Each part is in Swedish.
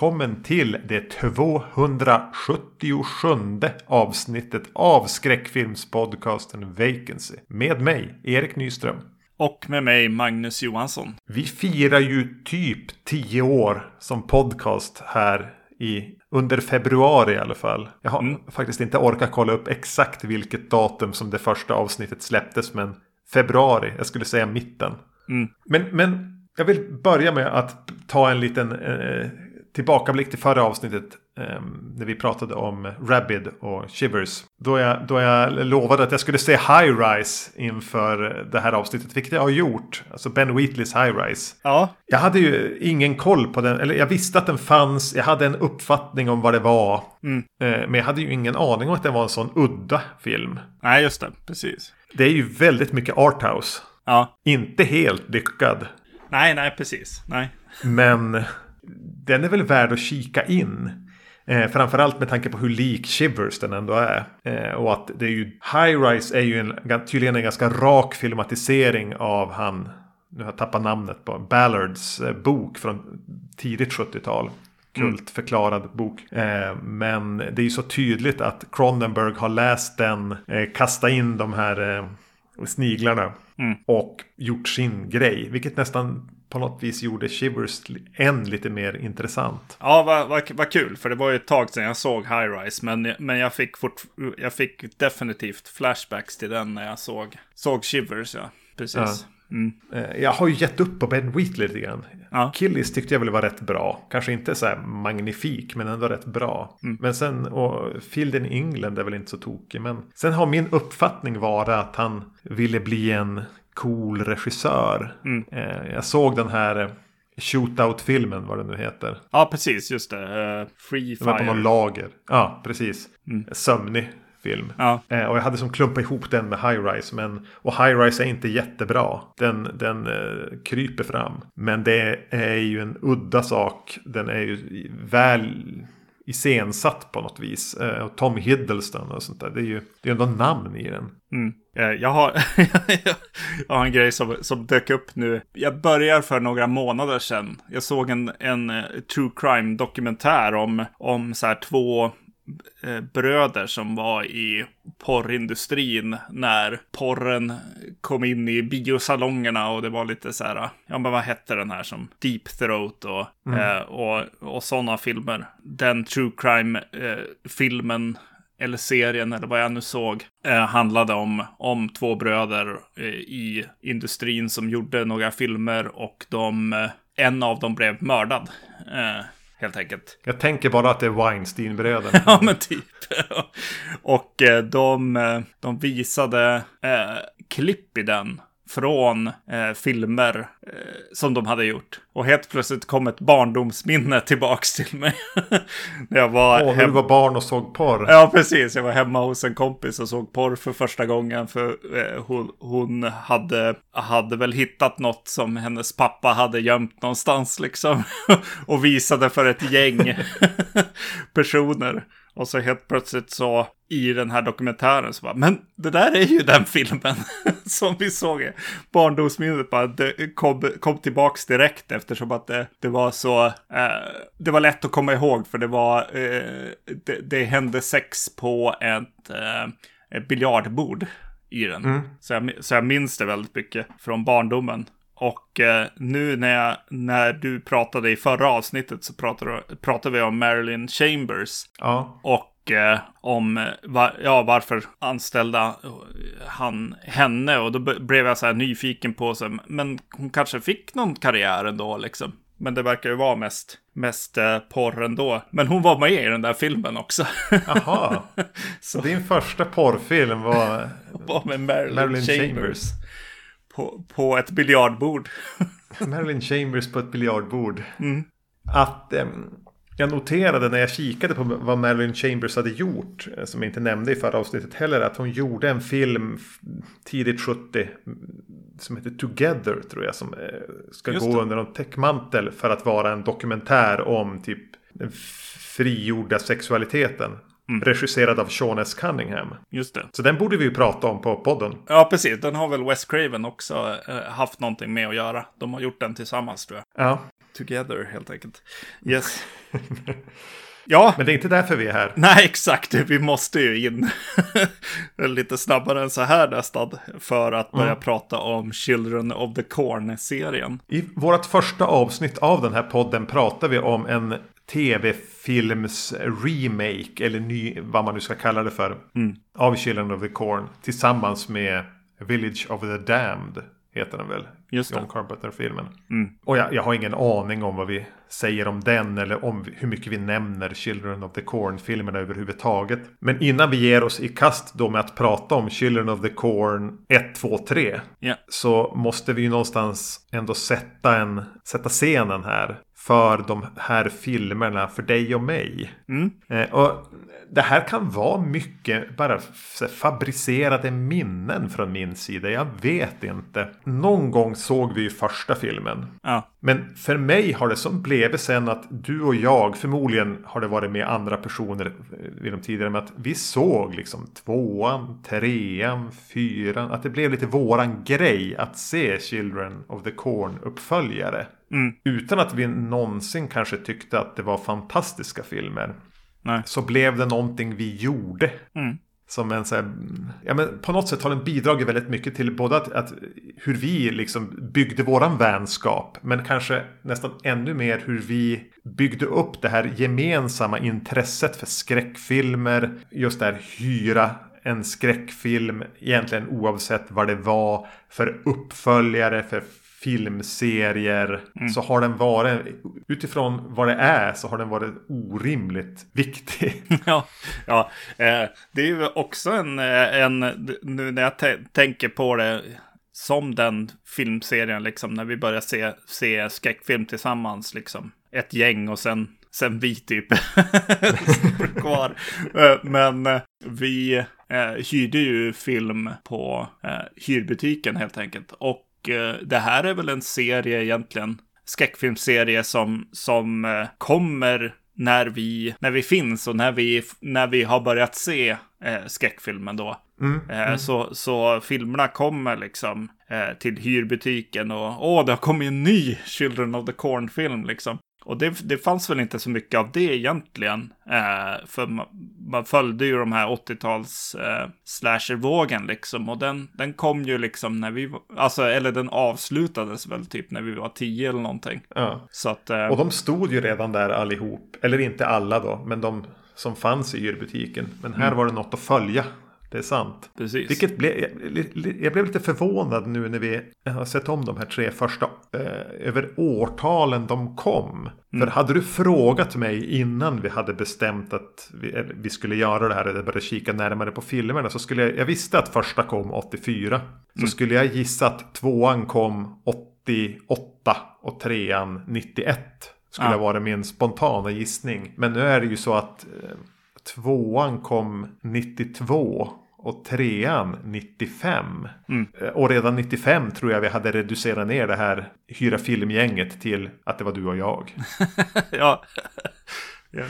välkommen till det 277 avsnittet av skräckfilmspodcasten Vacancy. Med mig, Erik Nyström. Och med mig, Magnus Johansson. Vi firar ju typ 10 år som podcast här i, under februari i alla fall. Jag har mm. faktiskt inte orkat kolla upp exakt vilket datum som det första avsnittet släpptes. Men februari, jag skulle säga mitten. Mm. Men, men jag vill börja med att ta en liten eh, tillbakablick till förra avsnittet. Eh, när vi pratade om Rabid och Shivers. Då jag, då jag lovade att jag skulle se High Rise inför det här avsnittet. Vilket jag har gjort. Alltså Ben Wheatleys High Rise. Ja. Jag hade ju ingen koll på den. Eller jag visste att den fanns. Jag hade en uppfattning om vad det var. Mm. Eh, men jag hade ju ingen aning om att det var en sån udda film. Nej, just det. Precis. Det är ju väldigt mycket arthouse. Ja. Inte helt lyckad. Nej, nej, precis. Nej. Men den är väl värd att kika in. Eh, framförallt med tanke på hur lik Shivers den ändå är. Eh, och att det är ju High Rise är ju en, tydligen en ganska rak filmatisering av han. Nu har jag tappat namnet på Ballards eh, bok från tidigt 70-tal. Kultförklarad mm. bok. Eh, men det är ju så tydligt att Cronenberg har läst den. Eh, kasta in de här eh, sniglarna. Mm. Och gjort sin grej. Vilket nästan på något vis gjorde Shivers än lite mer intressant. Ja, vad, vad, vad kul. För det var ju ett tag sedan jag såg High Rise. Men, men jag, fick fort, jag fick definitivt flashbacks till den när jag såg, såg Shivers. Ja, precis. Ja. Mm. Jag har ju gett upp på Ben Wheatley lite grann. Ja. Killis tyckte jag väl var rätt bra. Kanske inte så här magnifik, men ändå rätt bra. Mm. Men sen, och Field in England är väl inte så tokig. Men sen har min uppfattning varit att han ville bli en cool regissör. Mm. Eh, jag såg den här Shootout-filmen, vad det nu heter. Ja, precis, just det. Uh, Free Fire. Det var på någon lager. Ja, precis. Mm. Sömnig film. Ja. Eh, och jag hade som klumpat ihop den med High Rise. Men, och High Rise är inte jättebra. Den, den eh, kryper fram. Men det är ju en udda sak. Den är ju väl iscensatt på något vis. Eh, och Tom Hiddleston och sånt där. Det är ju det är ändå namn i den. Mm. Eh, jag, har, jag har en grej som, som dök upp nu. Jag börjar för några månader sedan. Jag såg en, en eh, true crime dokumentär om, om så här två bröder som var i porrindustrin när porren kom in i biosalongerna och det var lite så här, ja men vad hette den här som Deep Throat och, mm. eh, och, och sådana filmer. Den true crime-filmen eh, eller serien eller vad jag nu såg eh, handlade om, om två bröder eh, i industrin som gjorde några filmer och de, eh, en av dem blev mördad helt enkelt. Jag tänker bara att det är Weinstein-bröderna. ja, men typ. och eh, de, eh, de visade eh, klipp i den från eh, filmer eh, som de hade gjort. Och helt plötsligt kom ett barndomsminne tillbaks till mig. när jag var, Åh, när du var barn och såg porr. Ja, precis. Jag var hemma hos en kompis och såg porr för första gången. För eh, hon, hon, hade, hade väl hittat något som hennes pappa hade gömt någonstans liksom. och visade för ett gäng personer. Och så helt plötsligt så i den här dokumentären så bara, men det där är ju den filmen som vi såg i barndomsminnet. Bara, det kom, kom tillbaks direkt eftersom att det, det var så, eh, det var lätt att komma ihåg för det var, eh, det, det, hände sex på ett, eh, ett biljardbord i den. Mm. Så, jag, så jag minns det väldigt mycket från barndomen. Och eh, nu när, jag, när du pratade i förra avsnittet så pratade, pratade vi om Marilyn Chambers. Ja. Och eh, om eh, var, ja, varför anställda han henne. Och då blev jag så här nyfiken på, så, men hon kanske fick någon karriär ändå liksom. Men det verkar ju vara mest, mest eh, porr ändå. Men hon var med i den där filmen också. Jaha. så din första porrfilm var, var med Marilyn, Marilyn Chambers. Chambers på, på ett biljardbord. Marilyn Chambers på ett biljardbord. Mm. Att eh, jag noterade när jag kikade på vad Marilyn Chambers hade gjort. Eh, som jag inte nämnde i förra avsnittet heller. Att hon gjorde en film tidigt 70. Som heter Together tror jag. Som eh, ska Just gå det. under någon täckmantel. För att vara en dokumentär om typ den frigjorda sexualiteten. Mm. Regisserad av Sean S. Cunningham. Just det. Så den borde vi ju prata om på podden. Ja, precis. Den har väl Wes Craven också eh, haft någonting med att göra. De har gjort den tillsammans tror jag. Ja. together helt enkelt. Yes. Ja. Men det är inte därför vi är här. Nej, exakt. Vi måste ju in lite snabbare än så här nästan. För att börja mm. prata om Children of the Corn-serien. I vårt första avsnitt av den här podden pratar vi om en tv-films remake. Eller ny, vad man nu ska kalla det för. Mm. Av Children of the Corn. Tillsammans med Village of the Damned. Heter den väl? Just John Carpenter-filmen. Mm. Och jag, jag, har ingen aning om vad vi säger om den. Eller om hur mycket vi nämner Children of the Corn-filmerna överhuvudtaget. Men innan vi ger oss i kast då med att prata om Children of the Corn 1, 2, 3. Yeah. Så måste vi ju någonstans ändå sätta, en, sätta scenen här för de här filmerna för dig och mig. Mm. Eh, och det här kan vara mycket bara fabricerade minnen från min sida. Jag vet inte. Någon gång såg vi ju första filmen. Ja. Men för mig har det som blivit sen att du och jag, förmodligen har det varit med andra personer vid de tidigare, men att vi såg liksom tvåan, trean, fyran. Att det blev lite våran grej att se Children of the Corn uppföljare. Mm. Utan att vi någonsin kanske tyckte att det var fantastiska filmer. Nej. Så blev det någonting vi gjorde. Mm. Som en så här, ja men på något sätt har den bidragit väldigt mycket till både att, att hur vi liksom byggde våran vänskap. Men kanske nästan ännu mer hur vi byggde upp det här gemensamma intresset för skräckfilmer. Just det här hyra en skräckfilm egentligen oavsett vad det var för uppföljare, för filmserier. Mm. Så har den varit, utifrån vad det är, så har den varit orimligt viktig. ja, ja eh, det är ju också en, eh, en nu när jag tänker på det som den filmserien, liksom när vi börjar se, se skräckfilm tillsammans, liksom. Ett gäng och sen, sen vi typ kvar. Eh, men eh, vi eh, hyrde ju film på eh, hyrbutiken helt enkelt. Och det här är väl en serie egentligen, skräckfilmsserie som, som eh, kommer när vi, när vi finns och när vi, när vi har börjat se eh, skräckfilmen då. Mm, eh, mm. Så, så filmerna kommer liksom eh, till hyrbutiken och åh, det har kommit en ny Children of the Corn-film liksom. Och det, det fanns väl inte så mycket av det egentligen. Eh, för man, man, följde ju de här 80-tals eh, slashervågen liksom. Och den, den kom ju liksom när vi, alltså eller den avslutades väl typ när vi var tio eller någonting. Ja. Så att, eh, och de stod ju redan där allihop. Eller inte alla då, men de som fanns i yyrbutiken. Men här mm. var det något att följa. Det är sant. Precis. Vilket ble, jag blev lite förvånad nu när vi har sett om de här tre första eh, över årtalen de kom. Mm. För hade du frågat mig innan vi hade bestämt att vi, vi skulle göra det här eller började kika närmare på filmerna så skulle jag, jag visste att första kom 84. Så mm. skulle jag gissa att tvåan kom 88 och trean 91. Skulle ja. ha varit min spontana gissning. Men nu är det ju så att eh, Tvåan kom 92 och trean 95. Mm. Eh, och redan 95 tror jag vi hade reducerat ner det här hyra filmgänget till att det var du och jag. ja. ja.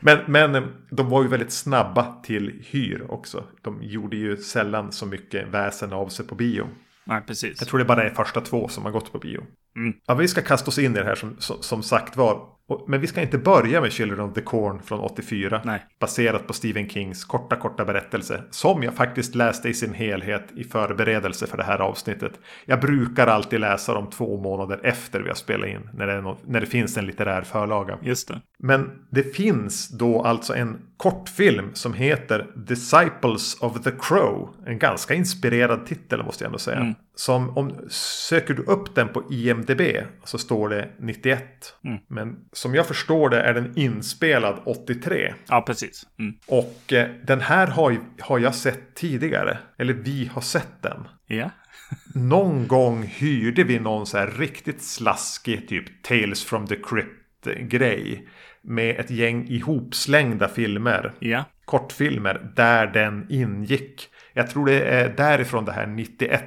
Men, men eh, de var ju väldigt snabba till hyr också. De gjorde ju sällan så mycket väsen av sig på bio. Nej, precis. Jag tror det bara är första två som har gått på bio. Mm. Ja, vi ska kasta oss in i det här som, som, som sagt var. Men vi ska inte börja med Children of the Corn från 84. Nej. Baserat på Stephen Kings korta, korta berättelse. Som jag faktiskt läste i sin helhet i förberedelse för det här avsnittet. Jag brukar alltid läsa dem två månader efter vi har spelat in. När det, något, när det finns en litterär förlaga. Just det. Men det finns då alltså en kortfilm som heter Disciples of the Crow. En ganska inspirerad titel måste jag ändå säga. Mm. Som om söker du upp den på IMDB så står det 91. Mm. Men som jag förstår det är den inspelad 83. Ja, precis. Mm. Och eh, den här har, har jag sett tidigare. Eller vi har sett den. Ja. någon gång hyrde vi någon så här riktigt slaskig typ Tales from the Crypt grej. Med ett gäng ihopslängda filmer. Ja. Kortfilmer där den ingick. Jag tror det är därifrån det här 91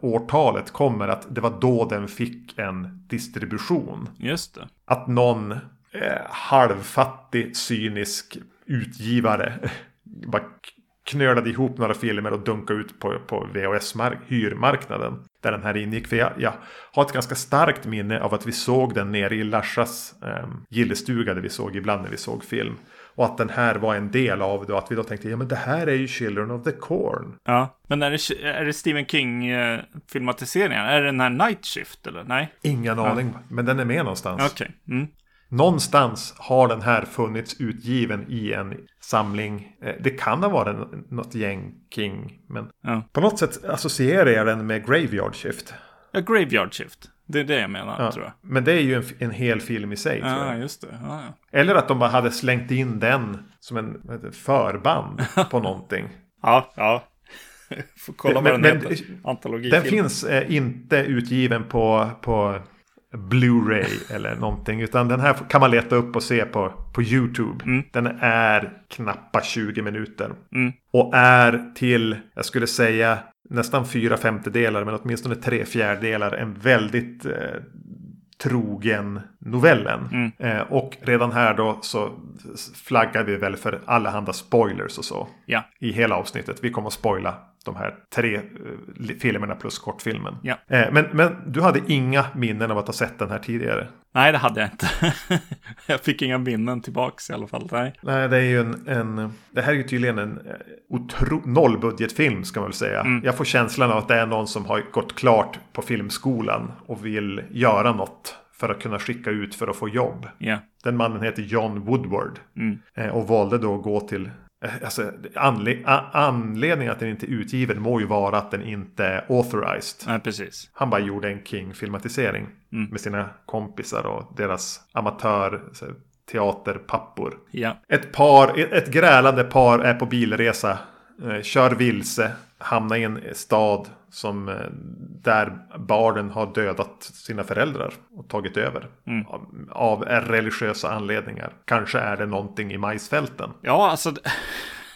årtalet kommer. Att det var då den fick en distribution. Just det. Att någon eh, halvfattig, cynisk utgivare bara knölade ihop några filmer och dunkade ut på, på VHS-hyrmarknaden. Där den här ingick. För jag, jag, har ett ganska starkt minne av att vi såg den nere i Larsas eh, gillestuga. Där vi såg ibland när vi såg film. Och att den här var en del av det och att vi då tänkte ja men det här är ju Children of the Corn. Ja, men är det, är det Stephen King eh, filmatiseringen? Är det den här Night Shift eller? Nej? Ingen Ja. aning, men den är med någonstans. Okej. Mm. Någonstans har den här funnits utgiven i en samling. Eh, Det kan ha varit något gäng King. Men Ja. på något sätt associerar jag den med Graveyard Shift. ja, Graveyard Shift. Det är det jag menar, Ja. tror jag. Men det är ju en, en hel film i sig. tror Ja, jag. just det. Ja, ja. Eller att de bara hade slängt in den som en heter förband på någonting. Ja, ja. Får kolla vad den men- heter. Antologifilm. Den finns eh, inte utgiven på, på Blu-ray eller någonting. Utan den här kan man leta upp och se på, på YouTube. Den är knappa 20 minuter. Mm. Och är till, jag skulle säga, nästan fyra femtedelar, men åtminstone tre fjärdedelar en väldigt eh, trogen novellen. Mm. Eh, och redan här då så flaggar vi väl för allehanda spoilers och så. Ja. I hela avsnittet. Vi kommer att spoila de här tre eh, filmerna plus kortfilmen. Ja. Eh, men, men du hade inga minnen av att ha sett den här tidigare? Nej, det hade jag inte. jag fick inga minnen tillbaks i alla fall. Nej. Nej, det är ju en... en det här är ju tydligen en eh, otro, nollbudgetfilm ska man väl säga. Mm. Jag får känslan av att det är någon som har gått klart på filmskolan och vill göra något för att kunna skicka ut för att få jobb. Ja. Den mannen heter John Woodward. Mm. Eh, och valde då att gå till... eh, Alltså, anle, anledningen att den inte är utgiven må ju vara att den inte är authorized. Nej, precis. Han bara gjorde en King-filmatisering Mm. med sina kompisar och deras amatör så här, teaterpappor. Ja. Ett par, ett- ett grälande par är på bilresa, eh, kör vilse, hamnar i en stad som eh, där barnen har dödat sina föräldrar och tagit över. Mm. Av, av religiösa anledningar. Kanske är det någonting i majsfälten. Ja, alltså.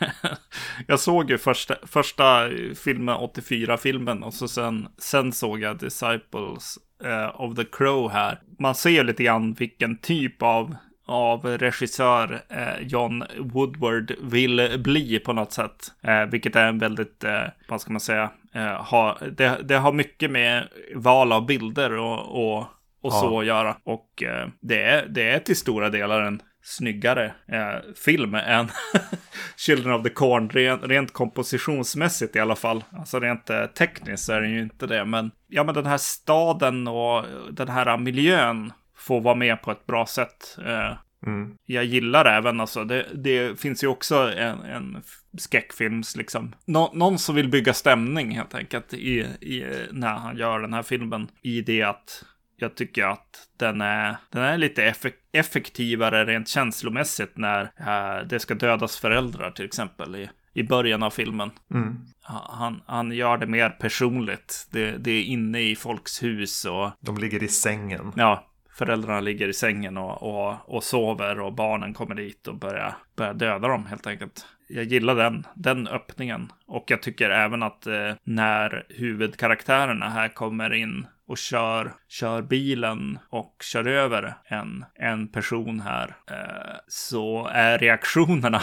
jag såg ju första, första filmen, 84-filmen, och så sen, sen såg jag Disciples eh, of the Crow här. Man ser lite grann vilken typ av, av regissör eh, John Woodward vill bli på något sätt. Eh, vilket är en väldigt, eh, vad ska man säga, ha, det, det har mycket med val av bilder och, och och Ja. så göra. Och eh, det, är, det är till stora delar en snyggare eh, film än Children of the Corn. Rent, rent kompositionsmässigt i alla fall. Alltså rent eh, tekniskt är det ju inte det. Men ja, men den här staden och den här miljön får vara med på ett bra sätt. Eh, Mm. jag gillar även, alltså, det, det finns ju också en, en skräckfilms, liksom. Nå, någon som vill bygga stämning helt enkelt i, i, när han gör den här filmen. I det att jag tycker att den är, den är lite effek effektivare rent känslomässigt när eh, det ska dödas föräldrar till exempel i, i början av filmen. Mm. Han, han gör det mer personligt. Det, det är inne i folks hus och De ligger i sängen. ja, föräldrarna ligger i sängen och, och, och sover och barnen kommer dit och börjar, börjar döda dem helt enkelt. Jag gillar den, den öppningen. Och jag tycker även att eh, när huvudkaraktärerna här kommer in och kör, kör bilen och kör över en, en person här eh, så är reaktionerna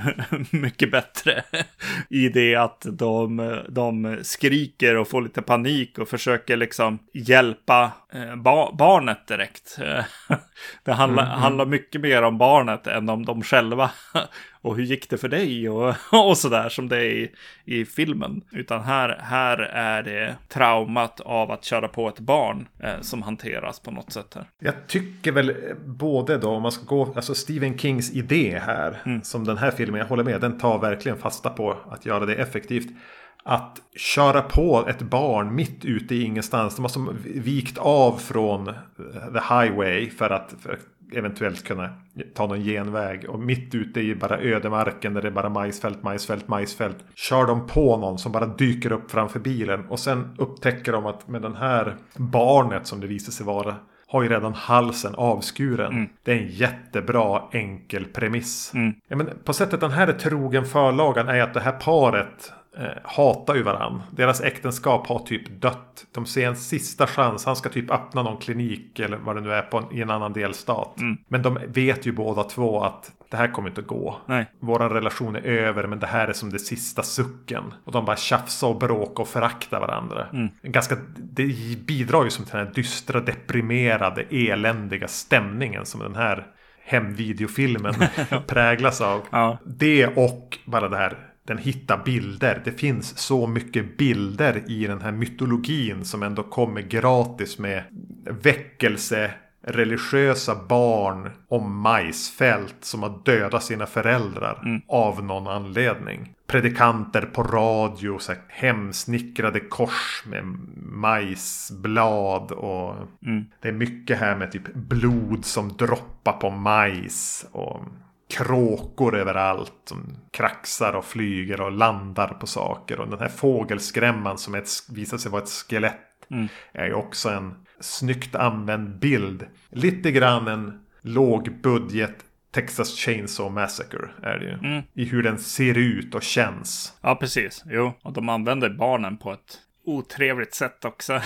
mycket bättre i det att de, de skriker och får lite panik och försöker liksom hjälpa eh, ba barnet direkt. Det handlar, handlar mycket mer om barnet än om dem själva. Och hur gick det för dig och, och sådär som det är i, i filmen. Utan här, här är det traumat av att köra på ett barn eh, som hanteras på något sätt här. Jag tycker väl eh, både då, om man ska gå, alltså Stephen Kings idé här, Mm. som den här filmen, jag håller med, den tar verkligen fasta på att göra det effektivt. Att köra på ett barn mitt ute i ingenstans. De har som vikt av från eh, the highway för att, för att eventuellt kunna ta någon genväg. Och mitt ute i bara ödemarken där det är bara majsfält, majsfält, majsfält. Kör de på någon som bara dyker upp framför bilen. Och sen upptäcker de att med den här barnet som det visar sig vara har ju redan halsen avskuren. Det är en jättebra enkel premiss. Ja, men på sättet den här är trogen förlagan är att det här paret hatar ju varann. Deras äktenskap har typ dött. De ser en sista chans. Han ska typ öppna någon klinik eller vad det nu är på en, i en annan delstat. Mm. Men de vet ju båda två att det här kommer inte att gå. Nej. Våran relation är över men det här är som det sista sucken. Och de bara tjafsar och bråkar och föraktar varandra. Mm. Ganska, det bidrar ju som till den här dystra, deprimerade, eländiga stämningen som den här hemvideofilmen präglas av. Ja. Det och bara det här den hittar bilder. Det finns så mycket bilder i den här mytologin som ändå kommer gratis med väckelse, religiösa barn om majsfält som har dödat sina föräldrar av någon anledning. Predikanter på radio, så här, hemsnickrade kors med majsblad och det är mycket här med typ blod som droppar på majs och kråkor överallt som kraxar och flyger och landar på saker. Och den här fågelskrämman som ett, visar sig vara ett skelett är ju också en snyggt använd bild. Lite grann en lågbudget Texas Chainsaw Massacre är det ju. I hur den ser ut och känns. Ja, precis. Jo, och de använder barnen på ett otrevligt sätt också.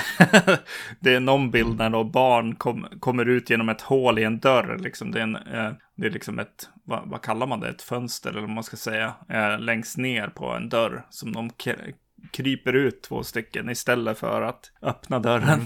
det är någon bild när då barn kom, kommer ut genom ett hål i en dörr. Liksom. Det, är en, eh, det är liksom ett, vad, vad kallar man det, ett fönster eller vad man ska säga, eh, längst ner på en dörr som de kryper ut två stycken istället för att öppna dörren.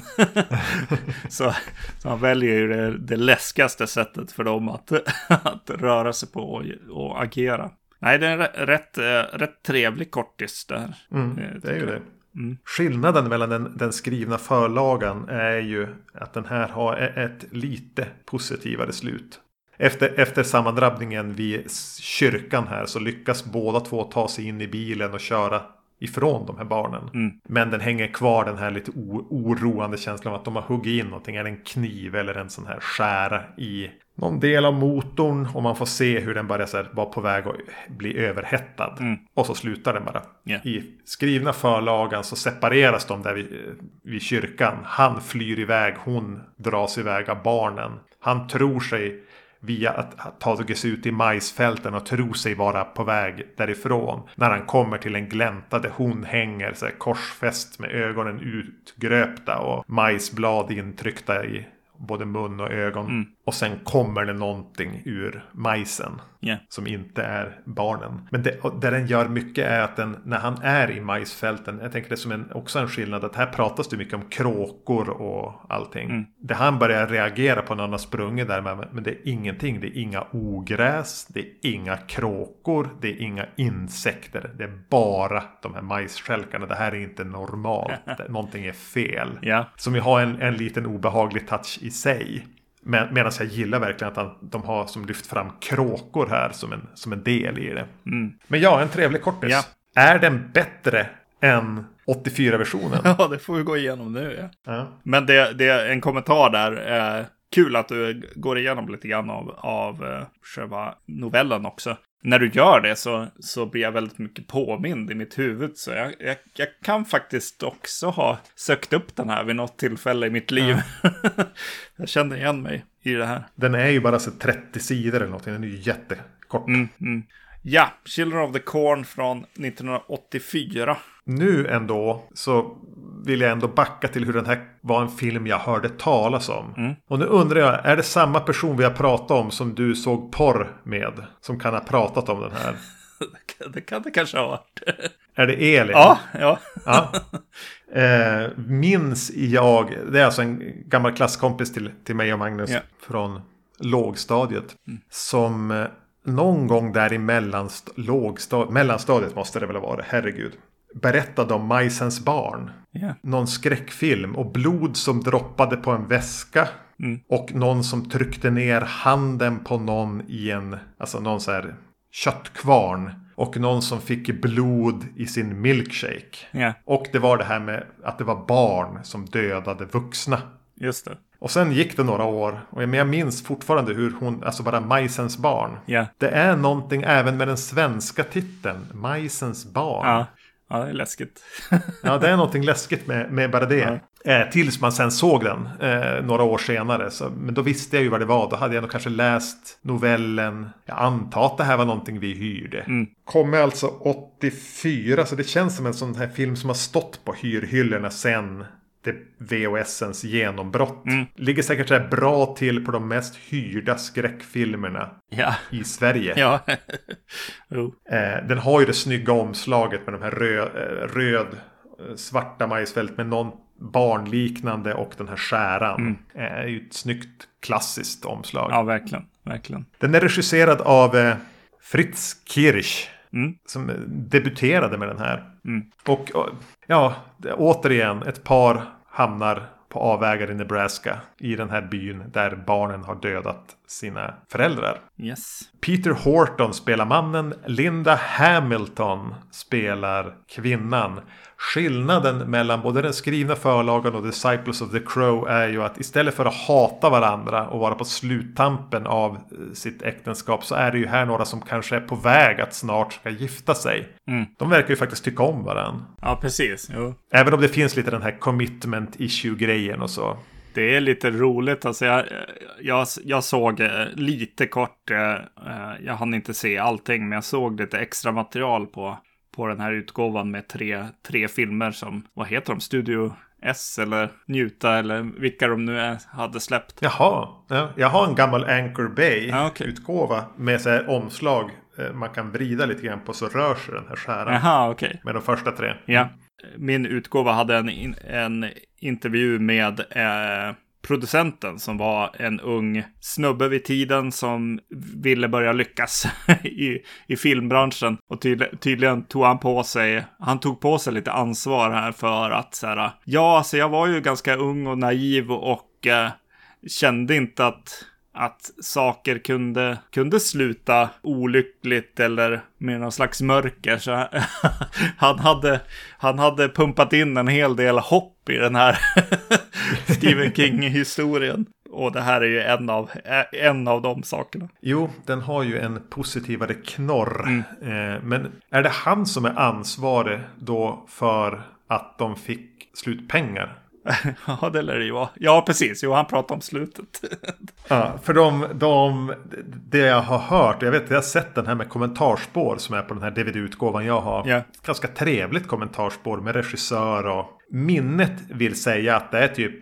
så, så han väljer ju det, det läskigaste sättet för dem att, att röra sig på och, och agera. Nej, det är en rä- rätt, eh, rätt trevlig kortis där. Mm, Eh, det är ju det. Mm. Skillnaden mellan den, den skrivna förlagan är ju att den här har e- ett lite positivare slut. Efter, efter sammandrabbningen vid kyrkan här så lyckas båda två ta sig in i bilen och köra ifrån de här barnen. Mm. Men den hänger kvar den här lite oroande känslan av att de har huggit in någonting. Är det en kniv eller en sån här skära i någon del av motorn. Och man får se hur den börjar så här, vara på väg att bli överhettad. Mm. Och så slutar den bara. Ja. I skrivna förlagan så separeras de där vid, vid kyrkan. Han flyr iväg, hon dras iväg av barnen. Han tror sig via att tagit sig ut i majsfälten och tror sig vara på väg därifrån. När han kommer till en glänta där hon hänger så här, korsfäst med ögonen utgröpta och majsblad intryckta i både mun och ögon. Och sen kommer det någonting ur majsen. Ja. Som inte är barnen. Men det, det den gör mycket är att den, när han är i majsfälten. Jag tänker det som en, också en skillnad. Att här pratas det mycket om kråkor och allting. Det han börjar reagera på när han har sprungit där. med, Men det är ingenting. Det är inga ogräs. Det är inga kråkor. Det är inga insekter. Det är bara de här majsstjälkarna. Det här är inte normalt. Någonting är fel. Ja. Som ju har en, en liten obehaglig touch i sig. Men, Medan jag gillar verkligen att de har som lyft fram kråkor här som en, som en del i det. Men ja, en trevlig kortis. Ja. Är den bättre än 84-versionen? Ja, det får vi gå igenom nu. Ja. ja. Men det, det är en kommentar där. Eh, kul att du går igenom lite grann av, av eh, själva novellen också. När du gör det så, så blir jag väldigt mycket påmind i mitt huvud. Så jag, jag, jag kan faktiskt också ha sökt upp den här vid något tillfälle i mitt liv. jag kände igen mig i det här. Den är ju bara så 30 sidor eller någonting. Den är ju jättekort. Mm, mm. Ja, Children of the Corn från 1984. Nu ändå så vill jag ändå backa till hur den här var en film jag hörde talas om. Och nu undrar jag, är det samma person vi har pratat om som du såg porr med? Som kan ha pratat om den här? det kan det kanske ha varit. Är det Elin? ja, ja. Ja. Eh, minns jag, det är alltså en gammal klasskompis till, till mig och Magnus Ja. från lågstadiet. Som eh, någon gång där i mellanst, lågstad, mellanstadiet måste det väl ha varit, herregud. Berättade om Majsens barn. ja. Någon skräckfilm och blod som droppade på en väska. Och någon som tryckte ner handen på någon i en, alltså någon så här köttkvarn. Och någon som fick blod i sin milkshake. Ja, Och det var det här med att det var barn som dödade vuxna. just det. Och sen gick det några år. Och jag minns fortfarande hur hon, alltså bara Majsens barn. Ja. Det är någonting även med den svenska titeln. Majsens barn. Ja, ja det är läskigt. Ja, det är någonting läskigt med, med bara det. Eh, tills man sen såg den eh, några år senare. Så, men då visste jag ju vad det var. Då hade jag nog kanske läst novellen. Jag antar att det här var någonting vi hyrde. Mm. Kommer alltså 84. Så det känns som en sån här film som har stått på hyrhyllorna sen det VHSens genombrott. Mm. Ligger säkert så bra till på de mest hyrda skräckfilmerna Ja. i Sverige. Ja. jo. Eh, den har ju det snygga omslaget med de här röd, eh, röd eh, svarta majsfält med någon barnliknande och den här skäran. Mm. Eh, är ju ett snyggt klassiskt omslag. Ja, verkligen. Verkligen. Den är regisserad av eh, Fritz Kirch. Mm. Som debuterade med den här. Mm. Och och, ja, återigen ett par hamnar på avvägar i Nebraska. I den här byn där barnen har dödat sina föräldrar. Yes. Peter Horton spelar mannen. Linda Hamilton spelar kvinnan. Skillnaden mellan både den skrivna förlagan och Disciples of the Crow är ju att istället för att hata varandra och vara på sluttampen av eh, sitt äktenskap så är det ju här några som kanske är på väg att snart ska gifta sig. Mm. De verkar ju faktiskt tycka om varandra. Ja, precis. Jo. Även om det finns lite den här commitment issue-grejen och så. Det är lite roligt. Alltså jag, jag, jag såg eh, lite kort. eh, Jag hann inte se allting, men jag såg lite extra material på, på den här utgåvan med tre, tre filmer som, vad heter de? Studio S eller Njuta eller vilka de nu är, hade släppt. Jaha, ja, jag har en gammal Anchor Ja, okej. Bay-utgåva med så här omslag eh, man kan vrida lite grann på så rör sig den här skäran. Jaha, okej. Med de första tre. Ja. Min utgåva hade en, en intervju med eh, producenten som var en ung snubbe vid tiden som ville börja lyckas i, i filmbranschen. Och tydlig, tydligen tog han på sig, han tog på sig lite ansvar här för att så här, ja, alltså jag var ju ganska ung och naiv och eh, kände inte att att saker kunde, kunde sluta olyckligt eller med någon slags mörker. Så han, hade, han hade pumpat in en hel del hopp i den här Stephen King-historien. Och det här är ju en av, en av de sakerna. Jo, den har ju en positivare knorr. Mm. Eh, men är det han som är ansvarig då för att de fick slutpengar? Ja, det lär det ju vara. Ja, precis. Jo, han pratade om slutet. Ja, för de, de, det jag har hört, jag vet jag har sett den här med kommentarspår som är på den här DVD-utgåvan jag har. Ja. Ganska trevligt kommentarspår med regissör och minnet vill säga att det är typ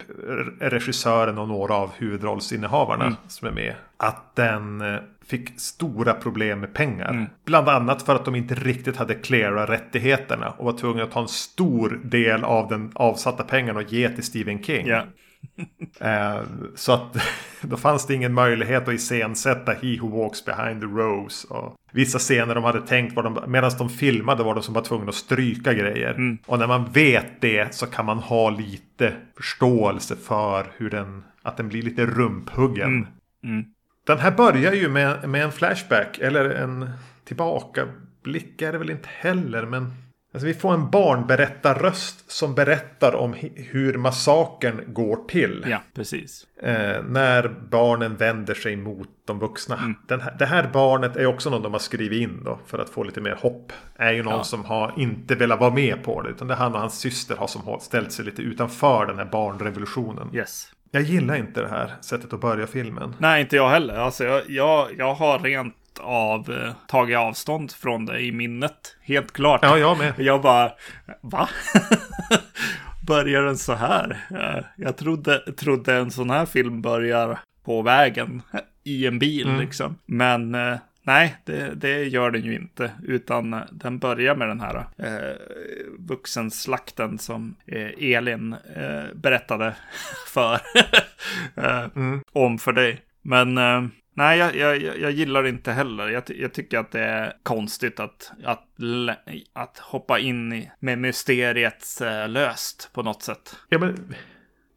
regissören och några av huvudrollsinnehavarna som är med. Att den eh, fick stora problem med pengar. Bland annat för att de inte riktigt hade cleara rättigheterna och var tvungna att ta en stor del av den avsatta pengarna och ge till Stephen King. Eh, så att då fanns det ingen möjlighet att iscensätta He Who Walks Behind the Rose. Och vissa scener de hade tänkt var de, medan de filmade var de som var tvungna att stryka grejer. Och när man vet det så kan man ha lite förståelse för hur den, att den blir lite rumphuggen. Mm. Den här börjar ju med, med en flashback eller en tillbakablick är det väl inte heller. Men alltså vi får en barnberättarröst som berättar om hur massakern går till. ja, precis. Eh, när barnen vänder sig mot de vuxna. Mm. Den här, det här barnet är också någon de har skrivit in då. För att få lite mer hopp. Är ju någon Ja. som har inte velat vara med på det. Utan det är han och hans syster har som ställt sig lite utanför den här barnrevolutionen. Yes. Jag gillar inte det här sättet att börja filmen. Nej, inte jag heller. Alltså, jag, jag, jag har rent av eh, tagit avstånd från det i minnet. Helt klart. Ja, jag med. Jag bara, va? Börjar den så här? Eh, Jag trodde, trodde en sån här film börjar på vägen i en bil Mm. liksom. Men eh, nej, det, det gör den ju inte. Utan den börjar med den här eh, vuxenslakten som eh, Elin eh, berättade för eh, Mm. om för dig. Men eh, nej, jag, jag, jag- gillar det inte heller. Jag, jag tycker att det är konstigt att, att, att hoppa in i, med mysteriet eh, löst på något sätt. Ja, men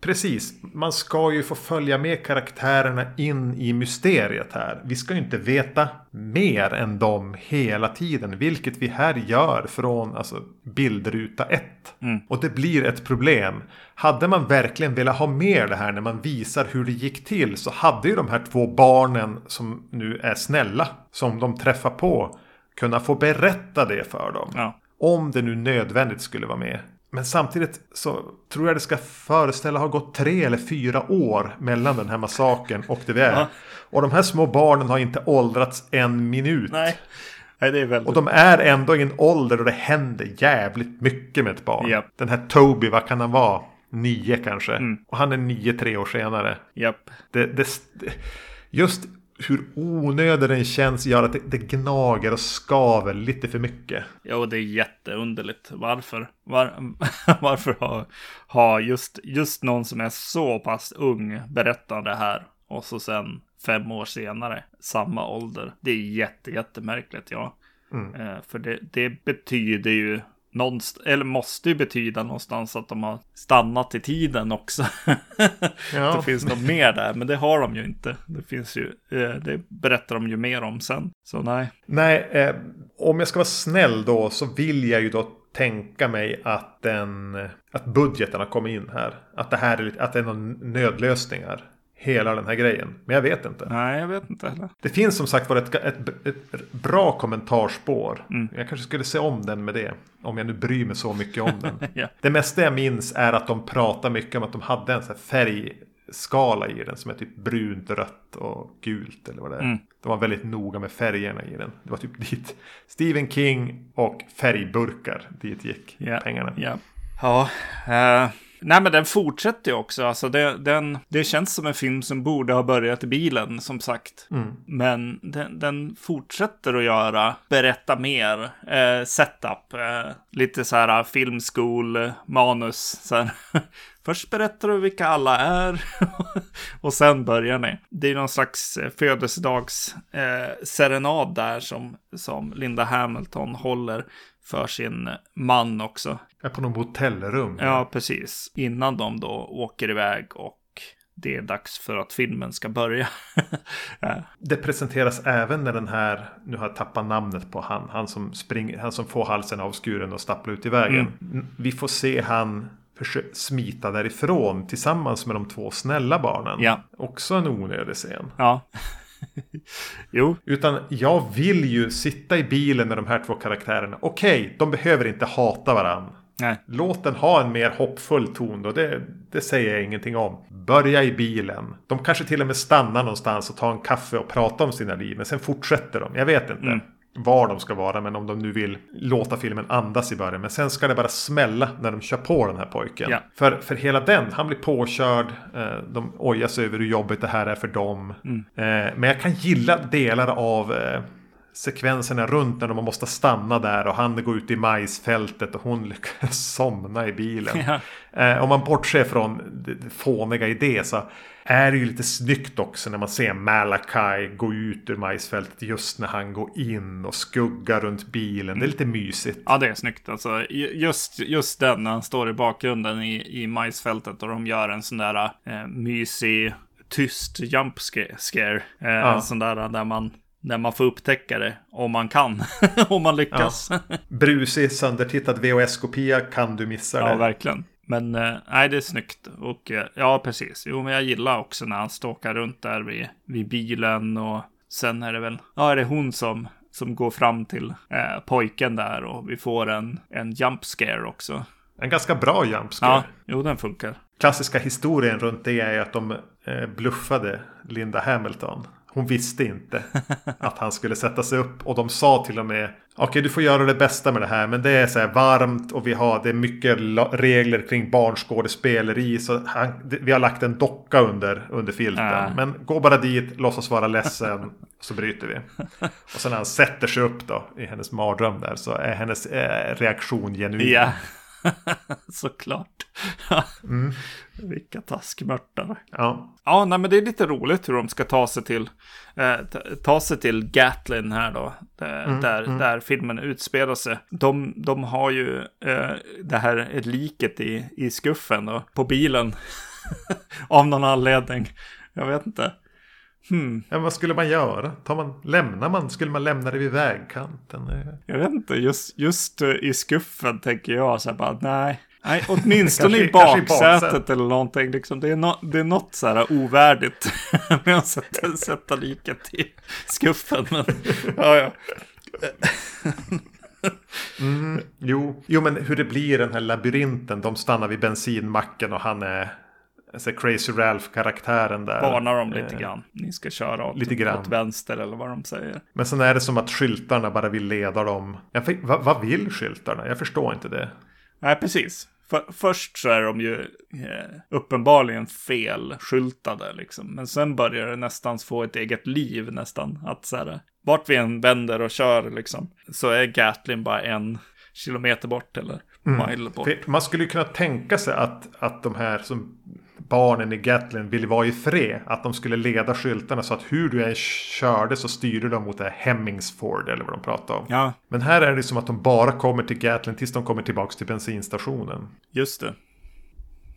precis. Man ska ju få följa med karaktärerna in i mysteriet här. Vi ska ju inte veta mer än dem hela tiden. Vilket vi här gör från alltså, bildruta 1. Mm. Och det blir ett problem. Hade man verkligen velat ha med det här när man visar hur det gick till så hade ju de här två barnen som nu är snälla, som de träffar på, kunna få berätta det för dem. Ja. Om det nu nödvändigt skulle vara med. Men samtidigt så tror jag det ska föreställa ha gått tre eller fyra år mellan den här massakern och det vi är. Och de här små barnen har inte åldrats en minut. Nej. Nej, det är väldigt... Och de är ändå i en ålder då det händer jävligt mycket med ett barn. Japp. Den här Toby, vad kan han vara? Nio kanske. Mm. Och han är nio tre år senare. Japp. Det, det, just hur onödig den känns gör att det, det gnager och skaver lite för mycket. Jo, det är jätteunderligt. Varför? Var, varför har, har just, just någon som är så pass ung berättat det här och så sen fem år senare samma ålder? Det är jätte, jättemärkligt, ja. Eh, för det, det betyder ju någonstans, eller måste ju betyda någonstans att de har stannat i tiden också. Ja. det finns något mer där, men det har de ju inte. Det finns ju, eh, det berättar de ju mer om sen. Så nej. Nej, eh, om jag ska vara snäll då så vill jag ju då tänka mig att, den, att budgeten har kommit in här. Att det här är, att det är någon nödlösningar. Hela den här grejen. Men jag vet inte. Nej, jag vet inte heller. Det finns som sagt var ett, ett, ett bra kommentarspår. Mm. Jag kanske skulle se om den med det. Om jag nu bryr mig så mycket om den. Ja. Det mesta jag minns är att de pratar mycket om att de hade en här färgskala i den. Som är typ brunt, rött och gult eller vad det är. Mm. De var väldigt noga med färgerna i den. Det var typ dit Stephen King och färgburkar dit gick Ja. pengarna. Ja. Ja. eh, nej, men den fortsätter ju också. Alltså det, den, det känns som en film som borde ha börjat i bilen, som sagt. Men den, den fortsätter att göra, berätta mer, eh, setup, eh, lite så här filmskol, manus. Så här. Först berättar du vilka alla är och sen börjar ni. Det är någon slags eh, födelsedags eh, serenad där som, som Linda Hamilton håller för sin man också. Är på något hotellrum. Ja, precis. Innan de då åker iväg och det är dags för att filmen ska börja. ja. Det presenteras även när den här, nu har jag tappat namnet på han, han som, springer, han som får halsen avskuren och stapplar ut i vägen. Mm. Vi får se han smita därifrån tillsammans med de två snälla barnen. Ja. Också en onödig scen. ja. jo, Utan jag vill ju sitta i bilen med de här två karaktärerna. Okej, de behöver inte hata varandra. nej. Låt den ha en mer hoppfull ton då. Det, det säger jag ingenting om. Börja i bilen. De kanske till och med stannar någonstans och tar en kaffe och pratar om sina liv. Men sen fortsätter de. Jag vet inte. Mm. Var de ska vara. Men om de nu vill låta filmen andas i början. Men sen ska det bara smälla när de kör på den här pojken. Ja. För, för hela den. Han blir påkörd. Eh, de ojar sig över hur jobbigt det här är för dem. Mm. Eh, men jag kan gilla delar av eh, sekvenserna runt när de måste stanna där och han går ut i majsfältet och hon lyckas somna i bilen. Ja. Eh, om man bortser från det fåniga i det så är det ju lite snyggt också när man ser Malachi gå ut ur majsfältet just när han går in och skuggar runt bilen. Det är lite mysigt. Ja, det är snyggt. Alltså, ju- just, just den när han står i bakgrunden i, i majsfältet och de gör en sån där eh, mysig, tyst jump sca- scare. Eh, Ja. En sån där där man, där man får upptäcka det om man kan. om man lyckas. Ja, Brusig, söndertittad VHS-kopia kan du missa det. verkligen. Men eh, nej, det är snyggt. Och eh, ja, precis. Jo, men jag gillar också när han stalkar runt där vid, vid bilen och sen är det väl, ja, är det hon som som går fram till eh, pojken där och vi får en, en jump scare också. En ganska bra jumpscare. Ja, jo den funkar. Klassiska historien runt det är att de eh, bluffade Linda Hamilton. Hon visste inte att han skulle sätta sig upp. Och de sa till och med Okej du får göra det bästa med det här. Men det är så här varmt och vi har det är mycket regler kring barnskådespeleri. Så han, vi har lagt en docka under, under filten. Äh. Men gå bara dit, låtsas vara ledsen. Så bryter vi. Och sen när han sätter sig upp då i hennes mardröm där. Så är hennes eh, reaktion genuin. Ja, såklart. Vilka taskmörtare. Ja. Ja, nej, men det är lite roligt hur de ska ta sig till, eh, ta, sig till Gatlin här då. Där, där, där filmen utspelar sig. De, de har ju eh, det här liket i, i skuffen då, på bilen. Av någon anledning. Jag vet inte. Hmm, Ja, vad skulle man göra? Tar man, lämnar man? Skulle man lämna det vid vägkanten? Jag vet inte, just, just eh, i skuffen tänker jag så här bara, nej. Nej, åtminstone i Kanske- i baksätet baksätet. eller någonting. Liksom. Det, är no, det är något så här ovärdigt med att sätta, sätta liket i skuffen. Men, ja, ja. Mm, jo. jo, men hur det blir den här labyrinten. De stannar vid bensinmacken och han är alltså Crazy Ralph-karaktären där. Varnar dem lite eh, grann. Ni ska köra åt, lite grann. åt vänster eller vad de säger. Men sen är det som att skyltarna bara vill leda dem. Jag, vad, vad vill skyltarna? Jag förstår inte det. Nej, precis. För, först så är de ju eh, uppenbarligen felskyltade liksom. Men sen börjar det nästan få ett eget liv nästan. Att så här, vart vi än vänder och kör liksom. Så är Gatlin bara en kilometer bort eller mm. mile bort. Man skulle ju kunna tänka sig att, att de här som barnen i Gatlin ville vara i fred. Att de skulle leda skyltarna så att hur du än körde så styrde de mot det här Hemmingsford eller vad de pratade om. Ja. Men här är det som att de bara kommer till Gatlin tills de kommer tillbaka till bensinstationen. Just det.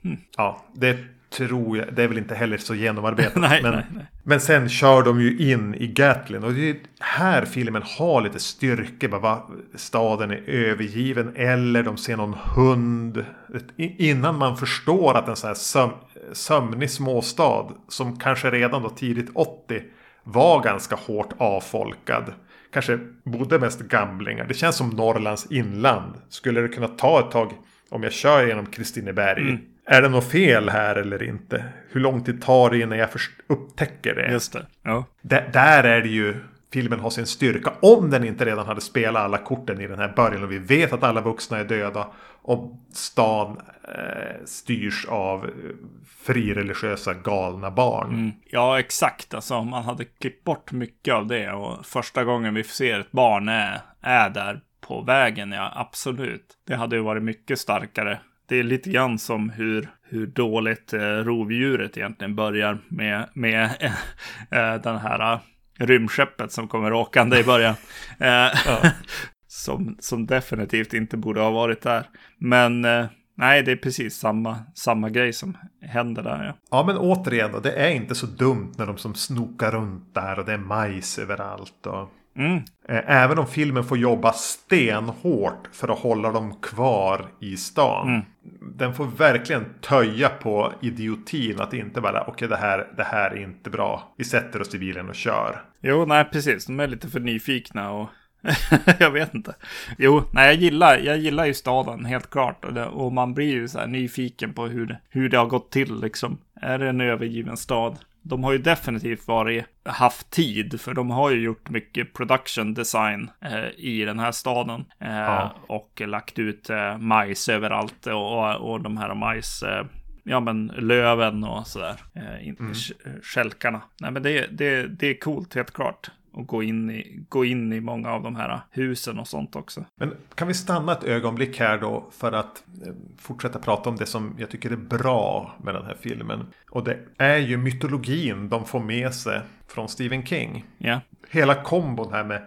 Hm. Ja, det tror jag. Det är väl inte heller så genomarbetat. nej, men, nej, nej. men sen kör de ju in i Gatlin. Och det är här filmen har lite styrka. Bara staden är övergiven. Eller de ser någon hund. Innan man förstår att en sån här söm, sömnig småstad. Som kanske redan då tidigt 80 var ganska hårt avfolkad. Kanske bodde mest gamlingar. Det känns som Norrlands inland. Skulle det kunna ta ett tag om jag kör genom Kristineberg. Mm är det något fel här eller inte? Hur lång tid tar det innan jag upptäcker det? Just det. Ja. Där är det ju filmen har sin styrka. Om den inte redan hade spelat alla korten i den här början och vi vet att alla vuxna är döda. Och stan eh, styrs av eh, frireligiösa galna barn. Mm. Ja, exakt. Alltså om man hade klippt bort mycket av det och första gången vi ser ett barn är, är där på vägen, ja absolut. Det hade ju varit mycket starkare det är lite grann som hur, hur dåligt eh, rovdjuret egentligen börjar med, med eh, den här eh, rymdskeppet som kommer åkande i början. Eh, ja. som, som definitivt inte borde ha varit där. Men eh, nej, det är precis samma, samma grej som händer där. Ja. ja, men återigen det är inte så dumt när de som snokar runt där och det är majs överallt. Och... Mm. Eh, även om filmen får jobba stenhårt för att hålla dem kvar i stan. Mm. Den får verkligen töja på idiotin att inte bara okej okay, det, här, det här är inte bra. Vi sätter oss i bilen och kör. Jo, nej precis. De är lite för nyfikna och jag vet inte. Jo, nej jag gillar, jag gillar ju staden helt klart. Och, det, och man blir ju så här nyfiken på hur, hur det har gått till liksom. Är det en övergiven stad? De har ju definitivt varit, haft tid, för de har ju gjort mycket production design eh, i den här staden. Eh, ja. Och lagt ut eh, majs överallt och, och de här majs, eh, ja men löven och sådär. Eh, mm. Skälkarna. Nej men det, det, det är coolt helt klart och gå in, i, gå in i många av de här husen och sånt också. Men kan vi stanna ett ögonblick här då för att eh, fortsätta prata om det som jag tycker är bra med den här filmen. Och det är ju mytologin de får med sig från Stephen King. Ja. Hela kombon här med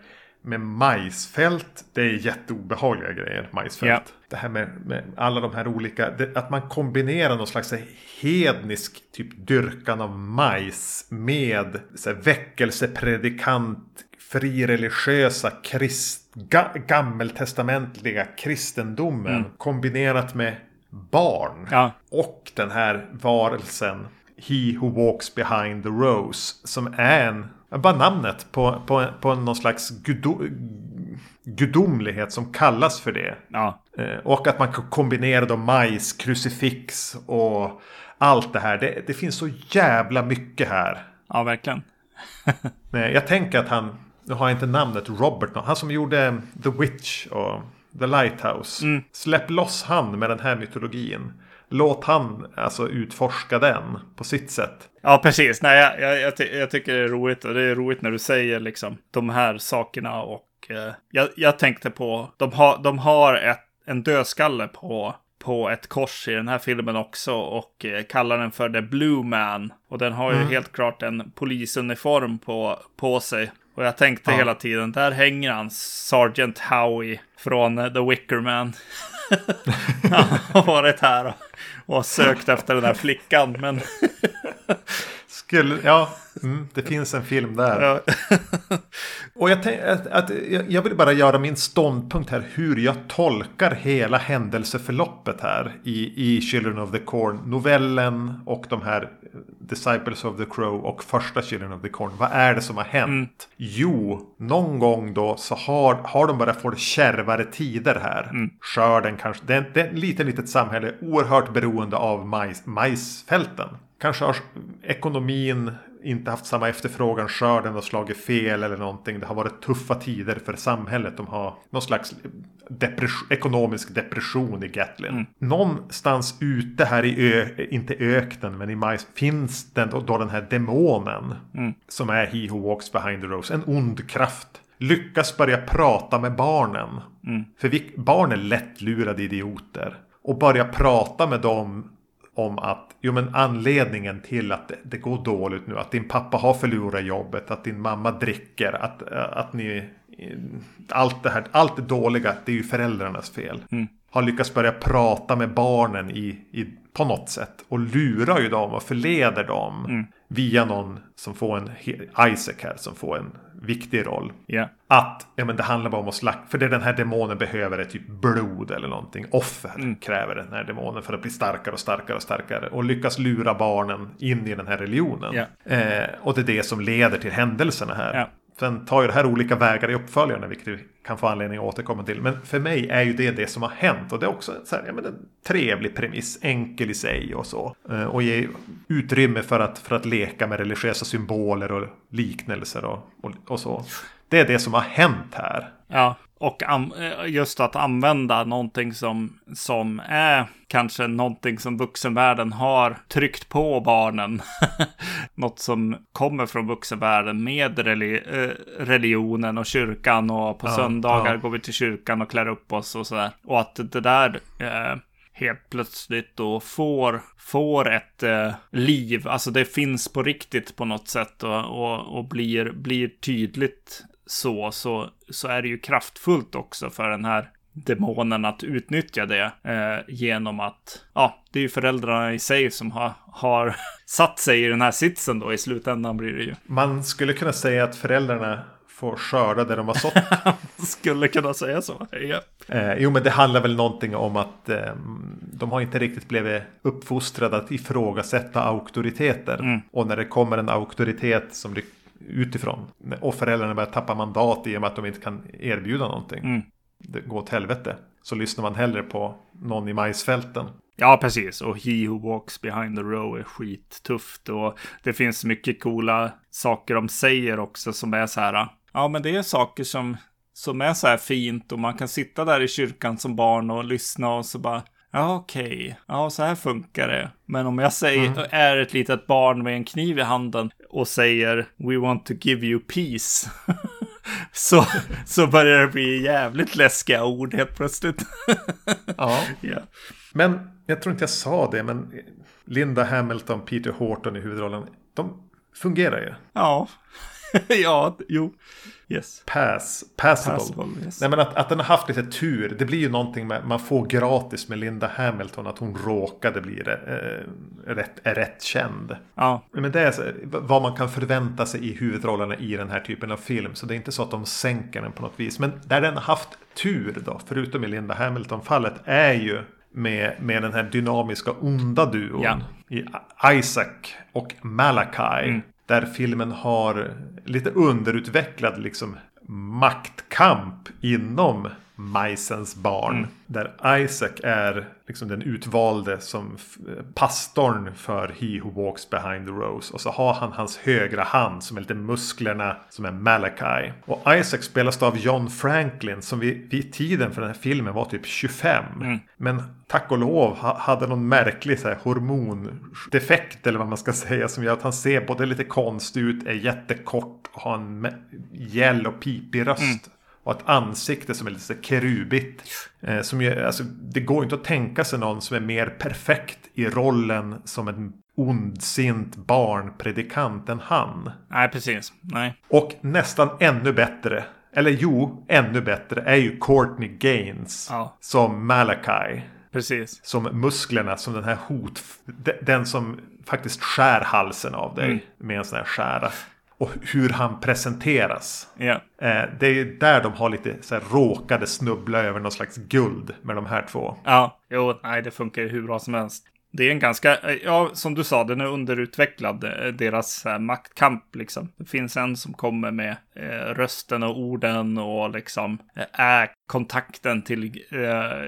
med majsfält. Det är jätteobehagliga grejer, majsfält. Yeah. Det här med, med, alla de här olika, det, att man kombinerar någon slags hednisk typ dyrkan av majs med så här, väckelsepredikant, frireligiösa, krist, ga, gammeltestamentliga kristendomen mm. kombinerat med barn. Ja. Och den här varelsen He who walks behind the rose som är en bara namnet på, på, på någon slags gudo, gudomlighet som kallas för det. Ja. Eh, och att man kan kombinera då majs, krucifix och allt det här. Det, det finns så jävla mycket här. Ja, verkligen. jag tänker att han, nu har jag inte namnet, Robert, han som gjorde The Witch och The Lighthouse. Mm. Släpp loss han med den här mytologin. Låt han alltså utforska den på sitt sätt. Ja, precis. Nej, jag, jag, jag, ty jag, tycker det är roligt. Och det är roligt när du säger liksom de här sakerna. Och eh, jag, jag tänkte på, de har, de har ett, en dödskalle på på ett kors i den här filmen också och eh, kallar den för The Blue Man. Och den har ju mm. helt klart en polisuniform på, på sig. Och jag tänkte ja. hela tiden, där hänger han, Sergeant Howie från The Wicker Man. han har varit här och och har sökt efter den här flickan. Men Skulle, ja, mm, det finns en film där. ja, Och jag, tänk, att, att, jag vill bara göra min ståndpunkt här hur jag tolkar hela händelseförloppet här i, i Children of the Corn. Novellen och de här eh, Disciples of the Crow och första Children of the Corn. Vad är det som har hänt? Jo, någon gång då så har, har de börjat få kärvare tider här. Skörden kanske. Det är, det är ett litet, litet samhälle oerhört beroende av majs, majsfälten. Kanske har ekonomin inte haft samma efterfrågan, skörden har slagit fel eller någonting. Det har varit tuffa tider för samhället. De har någon slags depress ekonomisk depression i Gatlin. Någonstans ute här i, ö inte öknen, men i majs, finns den då, då den här demonen. Som är He Who Walks Behind the Rose, en ond kraft. Lyckas börja prata med barnen. För vi, barn är lättlurade idioter. Och börja prata med dem om att jo, men anledningen till att det, det går dåligt nu, att din pappa har förlorat jobbet, att din mamma dricker, att, att ni... Allt det här, allt det dåliga, det är ju föräldrarnas fel. Har lyckats börja prata med barnen i, i, på något sätt. Och lurar ju dem och förleder dem. Via någon som får en, Isaac här, som får en viktig roll. ja. Att ja, men det handlar bara om att slakta. För det den här demonen behöver är typ blod eller någonting. Offer kräver den här demonen för att bli starkare och starkare och starkare. Och lyckas lura barnen in i den här religionen. Ja. Eh, och det är det som leder till händelserna här. Ja. Sen tar ju det här olika vägar i uppföljarna, vilket vi kan få anledning att återkomma till. Men för mig är ju det det som har hänt. Och det är också så här, ja, men en trevlig premiss, enkel i sig och så. Eh, och ge utrymme för att, för att leka med religiösa symboler och liknelser och, och, och så. Det är det som har hänt här. Ja, och eh, just att använda någonting som, som är kanske någonting som vuxenvärlden har tryckt på barnen. Något som kommer från vuxenvärlden med eh, religionen och kyrkan och på Ja, söndagar ja. går vi till kyrkan och klär upp oss och sådär. Och att det där eh, helt plötsligt då får, får ett eh, liv. Alltså det finns på riktigt på något sätt och, och, och blir, blir tydligt så, så, så är det ju kraftfullt också för den här demonen att utnyttja det eh, genom att, ja, det är ju föräldrarna i sig som har, har satt sig i den här sitsen då i slutändan blir det ju. Man skulle kunna säga att föräldrarna får skörda det de har sått. Skulle kunna säga så. Ja. Eh, jo, men det handlar väl någonting om att eh, de har inte riktigt blivit uppfostrade att ifrågasätta auktoriteter. Och när det kommer en auktoritet som ly- utifrån och föräldrarna börjar tappa mandat i och med att de inte kan erbjuda någonting. Det går åt helvete. Så lyssnar man hellre på någon i majsfälten. Ja, precis. Och He Who Walks Behind the Row är skittufft. Och det finns mycket coola saker de säger också som är så här. Ja, men det är saker som, som är så här fint och man kan sitta där i kyrkan som barn och lyssna och så bara Ja, okej. Ja, så här funkar det. Men om jag säger, är ett litet barn med en kniv i handen och säger We want to give you peace. så, så börjar det bli jävligt läskiga ord helt plötsligt. Ja. ja. Men jag tror inte jag sa det, men Linda Hamilton, Peter Horton i huvudrollen. De fungerar ju. Ja. ja, jo. Yes. Pass, passable. Passable, yes. Nej men att, att den har haft lite tur. Det blir ju någonting med, man får gratis med Linda Hamilton. Att hon råkade bli eh, rätt, rätt känd. Ja, Men det är så, vad man kan förvänta sig i huvudrollerna i den här typen av film. Så det är inte så att de sänker den på något vis. Men där den har haft tur då, förutom i Linda Hamilton-fallet, är ju med, med den här dynamiska onda duon. Ja. I Isaac och Malachi. Där filmen har lite underutvecklad liksom maktkamp inom majsens barn. Där Isaac är liksom den utvalde som f- pastorn för He Who Walks Behind the Rose. Och så har han hans högra hand som är lite musklerna som är Malachi. Och Isaac spelas då av John Franklin som vid, vid tiden för den här filmen var typ 25. Men tack och lov ha, hade någon märklig så här, hormondefekt eller vad man ska säga. Som gör att han ser både lite konstig ut, är jättekort och har en gäll och pipig röst. Och ett ansikte som är lite kerubigt. Eh, som ju, alltså, det går inte att tänka sig någon som är mer perfekt i rollen som en ondsint barnpredikant än han. nej precis. Nej. Och nästan ännu bättre, eller jo, ännu bättre är ju Courtney Gaines Ja. som Malachi. precis. Som musklerna, som den här hot... Den som faktiskt skär halsen av dig mm. med en sån här skära. Och hur han presenteras. Yeah. Det är där de har lite så här, råkade snubbla över någon slags guld med de här två. Ja, jo, nej, det funkar hur bra som helst. Det är en ganska, ja, som du sa, den är underutvecklad, eh, deras äh, maktkamp liksom. Det finns en som kommer med äh, rösten och orden och liksom är äh, kontakten till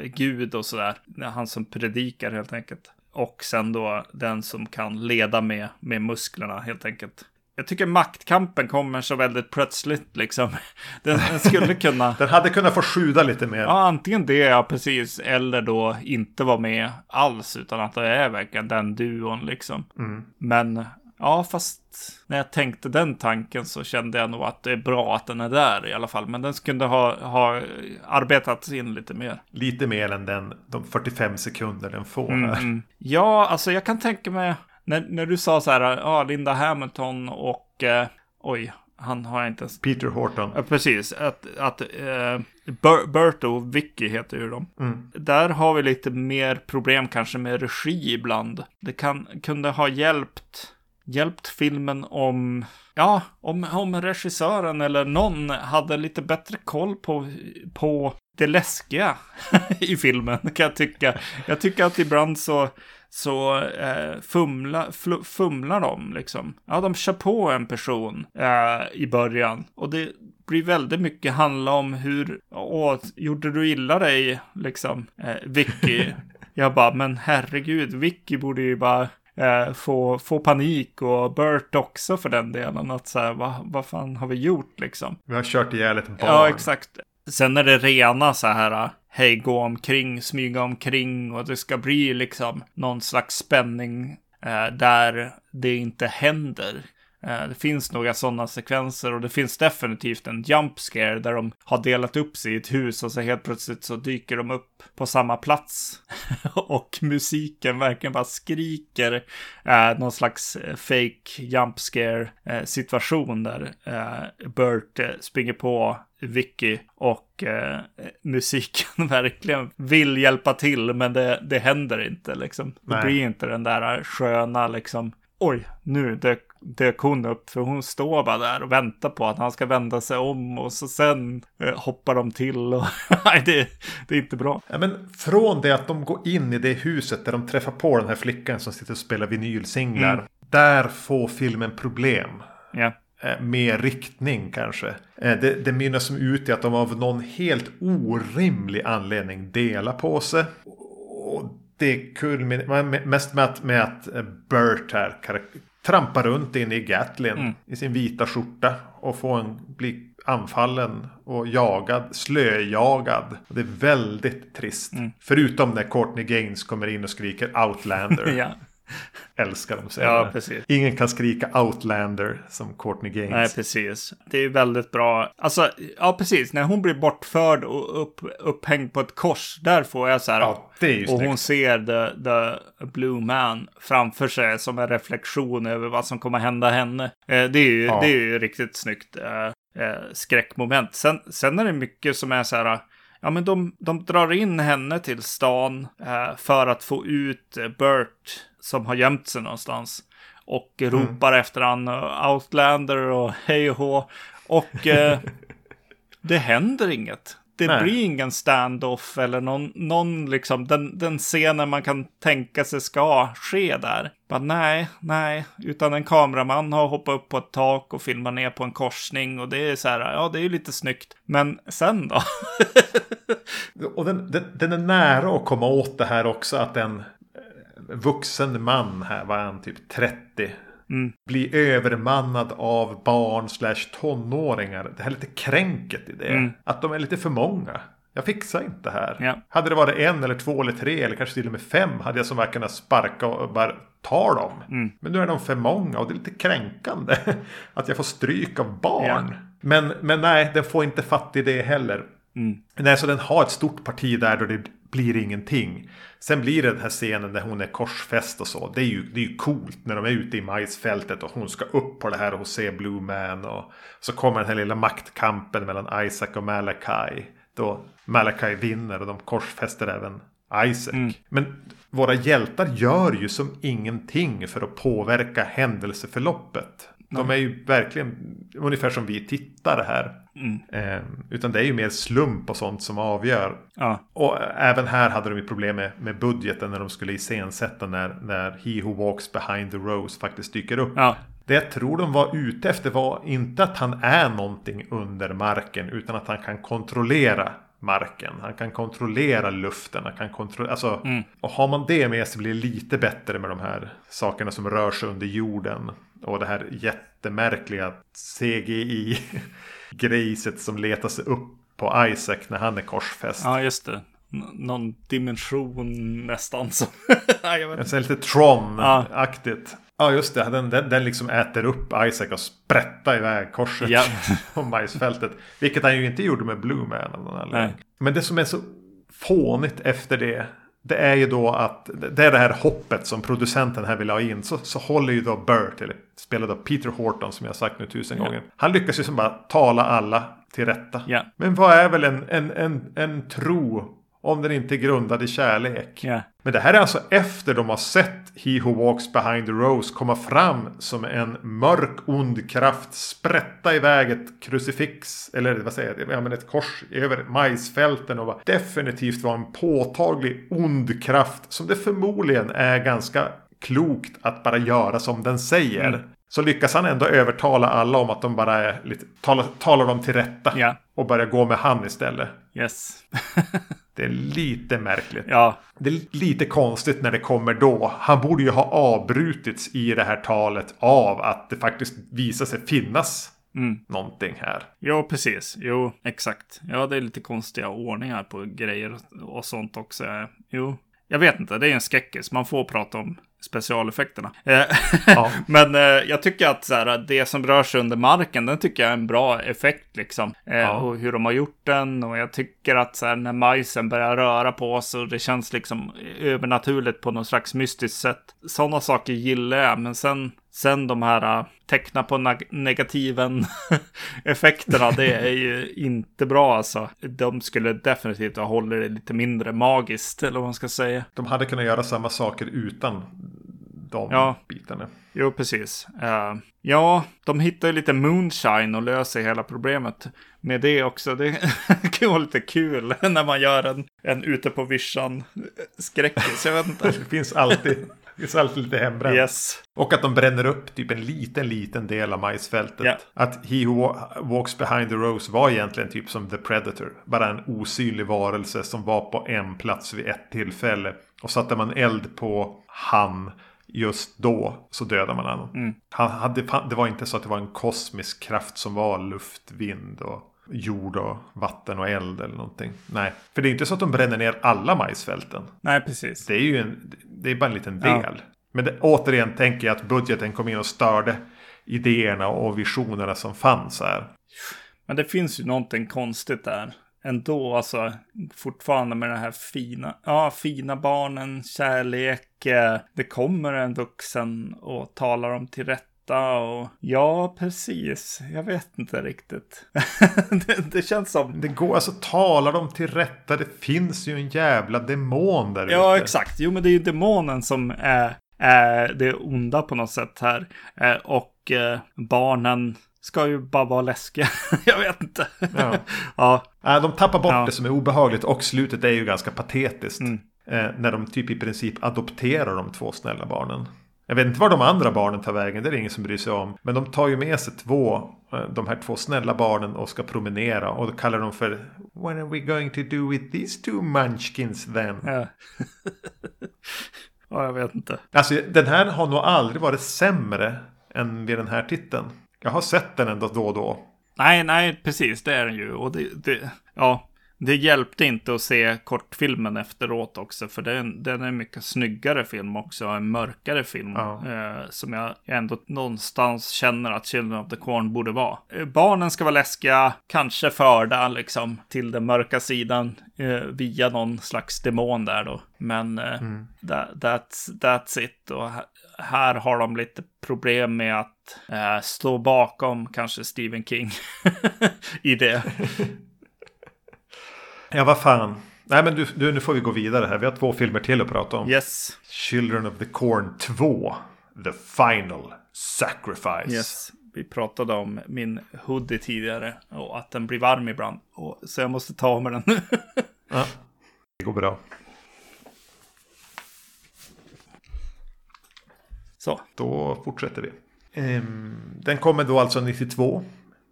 Gud och sådär. Han som predikar helt enkelt. Och sen då den som kan leda med, med musklerna helt enkelt. Jag tycker maktkampen kommer så väldigt plötsligt liksom. Den, den skulle kunna... den hade kunnat få sjuda lite mer. Ja, antingen det, ja precis. Eller då inte vara med alls. Utan att det är verkligen den duon liksom. Mm. Men ja, fast när jag tänkte den tanken så kände jag nog att det är bra att den är där i alla fall. Men den skulle ha, ha arbetats in lite mer. Lite mer än den, de 45 sekunder den får. Mm, mm. Ja, alltså jag kan tänka mig när, när du sa så här, ja, Linda Hamilton och, eh, oj, han har jag inte ens... Peter Horton. Ja, precis. Att, att eh, Bert och Vicky heter ju de. Mm. Där har vi lite mer problem kanske med regi ibland. Det kan, kunde ha hjälpt, hjälpt filmen om, ja, om, om regissören eller någon hade lite bättre koll på, på det läskiga i filmen, kan jag tycka. Jag tycker att ibland så så eh, fumla, fl, fumlar de liksom. Ja, de kör på en person eh, i början. Och det blir väldigt mycket handla om hur, åh, gjorde du illa dig liksom, eh, Vicky? Jag bara, men herregud, Vicky borde ju bara eh, få, få panik och Bert också för den delen. Att så här, vad, vad fan har vi gjort liksom? Vi har kört ihjäl ett barn. Ja, exakt. Sen är det rena så här äh, hej, gå omkring, smyga omkring och det ska bli liksom någon slags spänning eh, där det inte händer. Eh, det finns några sådana sekvenser och det finns definitivt en jump scare där de har delat upp sig i ett hus och så helt plötsligt så dyker de upp på samma plats. och musiken verkligen bara skriker eh, någon slags eh, fake jump scare eh, situation där eh, Bert eh, springer på Vicky och eh, musiken verkligen vill hjälpa till men det, det händer inte liksom. Det blir inte den där sköna liksom oj, nu dök, dök hon upp. För hon står bara där och väntar på att han ska vända sig om. Och så sen eh, hoppar de till. Och nej, det, det är inte bra. Ja, men från det att de går in i det huset där de träffar på den här flickan som sitter och spelar vinylsinglar. Mm. Där får filmen problem. Eh, med riktning kanske. Eh, det, det mynnar som ut i att de av någon helt orimlig anledning delar på sig. Och det kulminerar mest med att, med att Bert här trampar runt in i Gatlin mm. i sin vita skjorta och får en, bli anfallen och jagad, slöjagad. Och det är väldigt trist. Mm. Förutom när Courtney Gaines kommer in och skriker Outlander. ja. Älskar de Ja, precis. Ingen kan skrika Outlander som Courtney Gaines. Nej, precis. Det är väldigt bra. Alltså, ja, precis. När hon blir bortförd och upp, upphängd på ett kors, där får jag så här. Ja, det är ju och snyggt. hon ser the, the Blue Man framför sig som en reflektion över vad som kommer hända henne. Eh, det, är ju, ja. det är ju riktigt snyggt eh, eh, skräckmoment. Sen, sen är det mycket som är så här. Ja, men de, de drar in henne till stan eh, för att få ut Bert som har gömt sig någonstans. Och mm. ropar efter han Outlander och hej och hå. Och eh, det händer inget. Det nej. blir ingen standoff eller någon, någon liksom, den, den scenen man kan tänka sig ska ske där. Bara, nej, nej, utan en kameraman har hoppat upp på ett tak och filmat ner på en korsning och det är så här, ja, det är ju lite snyggt. Men sen då? och den, den, den, är nära att komma åt det här också, att den vuxen man här, var han typ 30. Mm. Blir övermannad av barn slash tonåringar. Det här är lite kränket i det. Mm. Att de är lite för många. Jag fixar inte här. Ja. Hade det varit en eller två eller tre eller kanske till och med fem hade jag som väl kunnat sparka och bara ta dem. Mm. Men nu är de för många och det är lite kränkande. Att jag får stryk av barn. Ja. Men, men nej, den får inte fatt i det heller. Mm. Nej, så den har ett stort parti där då det blir ingenting. Sen blir det den här scenen där hon är korsfäst och så. Det är ju, det är ju coolt när de är ute i majsfältet och hon ska upp på det här och se Blue Man. Och så kommer den här lilla maktkampen mellan Isaac och Malachi. Då Malachi vinner och de korsfäster även Isaac. Men våra hjältar gör ju som ingenting för att påverka händelseförloppet. De är ju verkligen ungefär som vi tittare här. Eh, utan det är ju mer slump och sånt som avgör. Ja, Och även här hade de ju problem med, med budgeten när de skulle iscensätta när, när He Who Walks Behind the Rose faktiskt dyker upp. ja, Det jag tror de var ute efter var inte att han är någonting under marken utan att han kan kontrollera marken. Han kan kontrollera luften. Han kan kontrollera, alltså, Och har man det med sig blir det lite bättre med de här sakerna som rör sig under jorden. Och det här jättemärkliga CGI-grejset som letar sig upp på Isaac när han är korsfäst. ja just det. N- någon dimension nästan som... Nej, jag vet lite Tron-aktigt. Ja just det, den, den, den liksom äter upp Isaac och sprättar iväg korset Ja. på majsfältet. Vilket han ju inte gjorde med Blue Man av någon anledning. Men det som är så fånigt efter det. Det är ju då att det är det här hoppet som producenten här vill ha in. Så, så håller ju då Bert, eller spelad av Peter Horton som jag sagt nu tusen gånger. Han lyckas ju som bara tala alla till rätta. Ja. Men vad är väl en, en, en, en tro om den inte är grundad i kärlek? Ja. Men det här är alltså efter de har sett He Who Walks Behind the Rose komma fram som en mörk ond kraft sprätta iväg ett krucifix eller vad säger jag, ja, men ett kors över majsfälten och var definitivt var en påtaglig ond kraft som det förmodligen är ganska klokt att bara göra som den säger. Så lyckas han ändå övertala alla om att de bara är lite, talar, talar dem till rätta Ja. och börjar gå med han istället. Yes. Det är lite märkligt. ja, Det är lite konstigt när det kommer då. Han borde ju ha avbrutits i det här talet av att det faktiskt visar sig finnas någonting här. jo precis. Jo, exakt. Ja, det är lite konstiga ordningar på grejer och sånt också. Jo, jag vet inte. Det är en skräckis. Man får prata om specialeffekterna. Eh, Ja. Men eh, jag tycker att så här, det som rör sig under marken, den tycker jag är en bra effekt liksom. Eh, Ja. Och hur de har gjort den. Och jag tycker att så här, när majsen börjar röra på sig och det känns liksom övernaturligt på något slags mystiskt sätt. Sådana saker gillar jag, men sen, sen de här uh, teckna på neg- negativen effekterna, det är ju inte bra alltså. De skulle definitivt ha hållit det lite mindre magiskt, eller vad man ska säga. De hade kunnat göra samma saker utan de Ja. bitarna. Jo, precis. Eh, ja, de hittar ju lite moonshine och löser hela problemet med det också. Det kan vara lite kul när man gör en, en ute på vischan skräckis. Jag vet inte. Det finns alltid, det alltid lite hembränt. Yes. Och att de bränner upp typ en liten, liten del av majsfältet. Ja. Att He Who Wa- Walks Behind the Rose var egentligen typ som The Predator. Bara en osynlig varelse som var på en plats vid ett tillfälle. Och satte man eld på han just då så dödade man honom. Han hade, det var inte så att det var en kosmisk kraft som var luft, vind och jord och vatten och eld eller någonting. Nej, för det är inte så att de bränner ner alla majsfälten. Nej, precis. Det är ju en, det är bara en liten Ja. del. Men det, återigen tänker jag att budgeten kom in och störde idéerna och visionerna som fanns här. Men det finns ju någonting konstigt där. Ändå, alltså, fortfarande med den här fina, ja, fina barnen, kärlek. eh, Det kommer en vuxen och talar dem till rätta och ja, precis. Jag vet inte riktigt. det, det känns som... Det går, alltså talar de till rätta, det finns ju en jävla demon där Ja, ute. exakt. Jo, men det är ju demonen som är, är det onda på något sätt här. Eh, Och eh, barnen ska ju bara vara läskiga. Jag vet inte. Ja. ja, Nej, de tappar bort Ja. det som är obehagligt och slutet är ju ganska patetiskt. Mm. Eh, när de typ i princip adopterar de två snälla barnen. Jag vet inte var de andra barnen tar vägen, det är det ingen som bryr sig om. Men de tar ju med sig två, eh, de här två snälla barnen och ska promenera. Och då kallar de för What are we going to do with these two munchkins then? Ja. ja, jag vet inte. Alltså den här har nog aldrig varit sämre än vid den här titeln. Jag har sett den ändå då och då. Nej, nej, precis, det är den ju. Och det, det, ja, det hjälpte inte att se kortfilmen efteråt också, för den, den är en mycket snyggare film också, en mörkare film. Ja. Eh, som jag ändå någonstans känner att Children of the Corn borde vara. Eh, barnen ska vara läskiga, kanske förda liksom till den mörka sidan eh, via någon slags demon där då. Men eh, that, that's, that's it. Och här, här har de lite problem med att eh, stå bakom kanske Stephen King i det. Ja, vad fan. Nej men du, du, nu får vi gå vidare här. Vi har två filmer till att prata om. Yes. Children of the Corn 2. The Final Sacrifice. Yes. Vi pratade om min hoodie tidigare och att den blir varm ibland. Och, så jag måste ta av mig den nu. Ja, det går bra. Så. Då fortsätter vi. Ehm, Den kommer då alltså 92.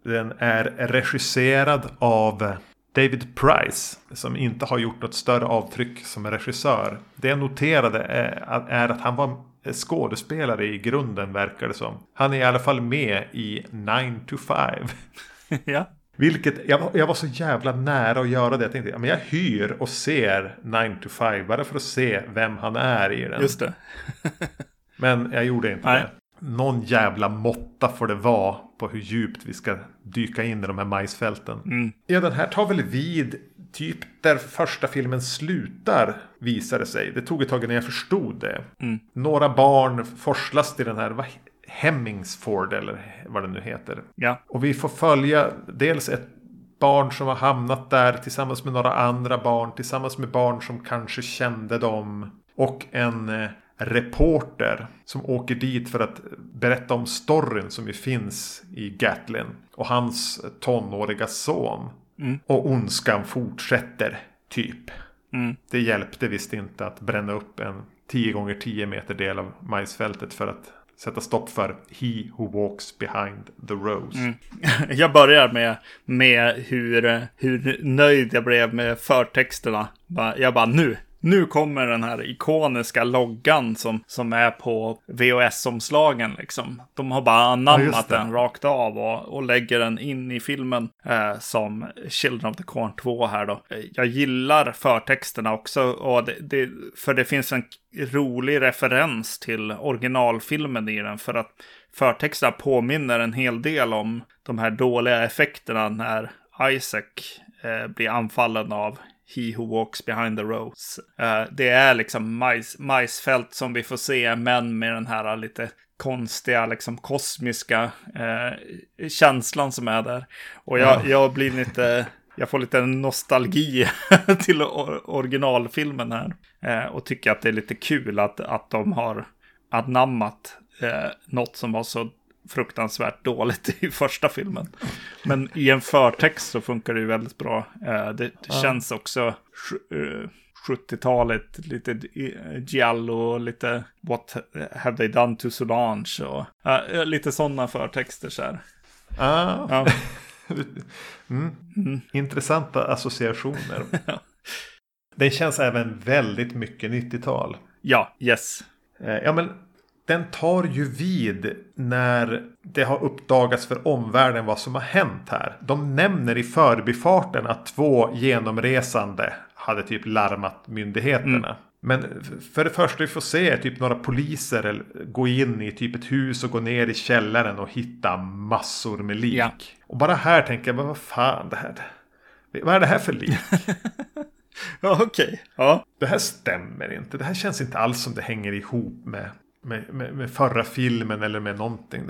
Den är regisserad av David Price. Som inte har gjort något större avtryck som regissör. Det jag noterade är att han var skådespelare i grunden verkar det som. Han är i alla fall med i 9 to 5. ja. Vilket, jag var, jag var så jävla nära att göra det. Jag tänkte, men jag hyr och ser 9 to 5 bara för att se vem han är i den. Just det. Men jag gjorde inte Nej. det. Någon jävla måtta får det vara på hur djupt vi ska dyka in i de här majsfälten. Mm. Ja, den här tar väl vid typ där första filmen slutar visade sig. Det tog ett tag innan jag förstod det. Mm. Några barn forslas till den här vad, Hemmingsford eller vad det nu heter. Ja. Och vi får följa dels ett barn som har hamnat där tillsammans med några andra barn. Tillsammans med barn som kanske kände dem. Och en eh, reporter som åker dit för att berätta om storyn som ju finns i Gatlin. Och hans tonåriga son. Mm. Och ondskan fortsätter, typ. Mm. Det hjälpte visst inte att bränna upp en 10 gånger 10 meter del av majsfältet för att sätta stopp för He who walks behind the rose. Mm. Jag börjar med, med hur, hur nöjd jag blev med förtexterna. Jag bara nu, nu kommer den här ikoniska loggan som, som är på VHS-omslagen liksom. De har bara Ja, anammat det. den rakt av och, och lägger den in i filmen eh, som Children of the Corn 2 här då. Eh, Jag gillar förtexterna också, och det, det, för det finns en rolig referens till originalfilmen i den. För att förtexterna påminner en hel del om de här dåliga effekterna när Isaac eh, blir anfallen av He Who Walks Behind the Rose. Eh, det är liksom majs, majsfält som vi får se, men med den här lite konstiga, liksom kosmiska eh, känslan som är där. Och jag, Ja. jag blir lite... Jag får lite nostalgi till or- originalfilmen här. Eh, och tycker att det är lite kul att, att de har anammat eh, något som var så fruktansvärt dåligt i första filmen. Men i en förtext så funkar det ju väldigt bra. Eh, det det Ja. känns också sj- eh, 70-talet, lite Giallo, lite What have they done to Solange och eh, lite sådana förtexter så här. Ah. Ja. Mm. Mm. Intressanta associationer. Ja. Den känns även väldigt mycket 90-tal. ja, yes. Ja, men den tar ju vid när det har uppdagats för omvärlden vad som har hänt här. De nämner i förbifarten att två genomresande hade typ larmat myndigheterna. Men f- för det första vi får se är typ några poliser gå in i typ ett hus och gå ner i källaren och hitta massor med lik. Ja. Och bara här tänker jag, men vad fan det här. Vad är det här för lik? Ja, okej. Ja. Det här stämmer inte. Det här känns inte alls som det hänger ihop med, med, med, med förra filmen eller med någonting.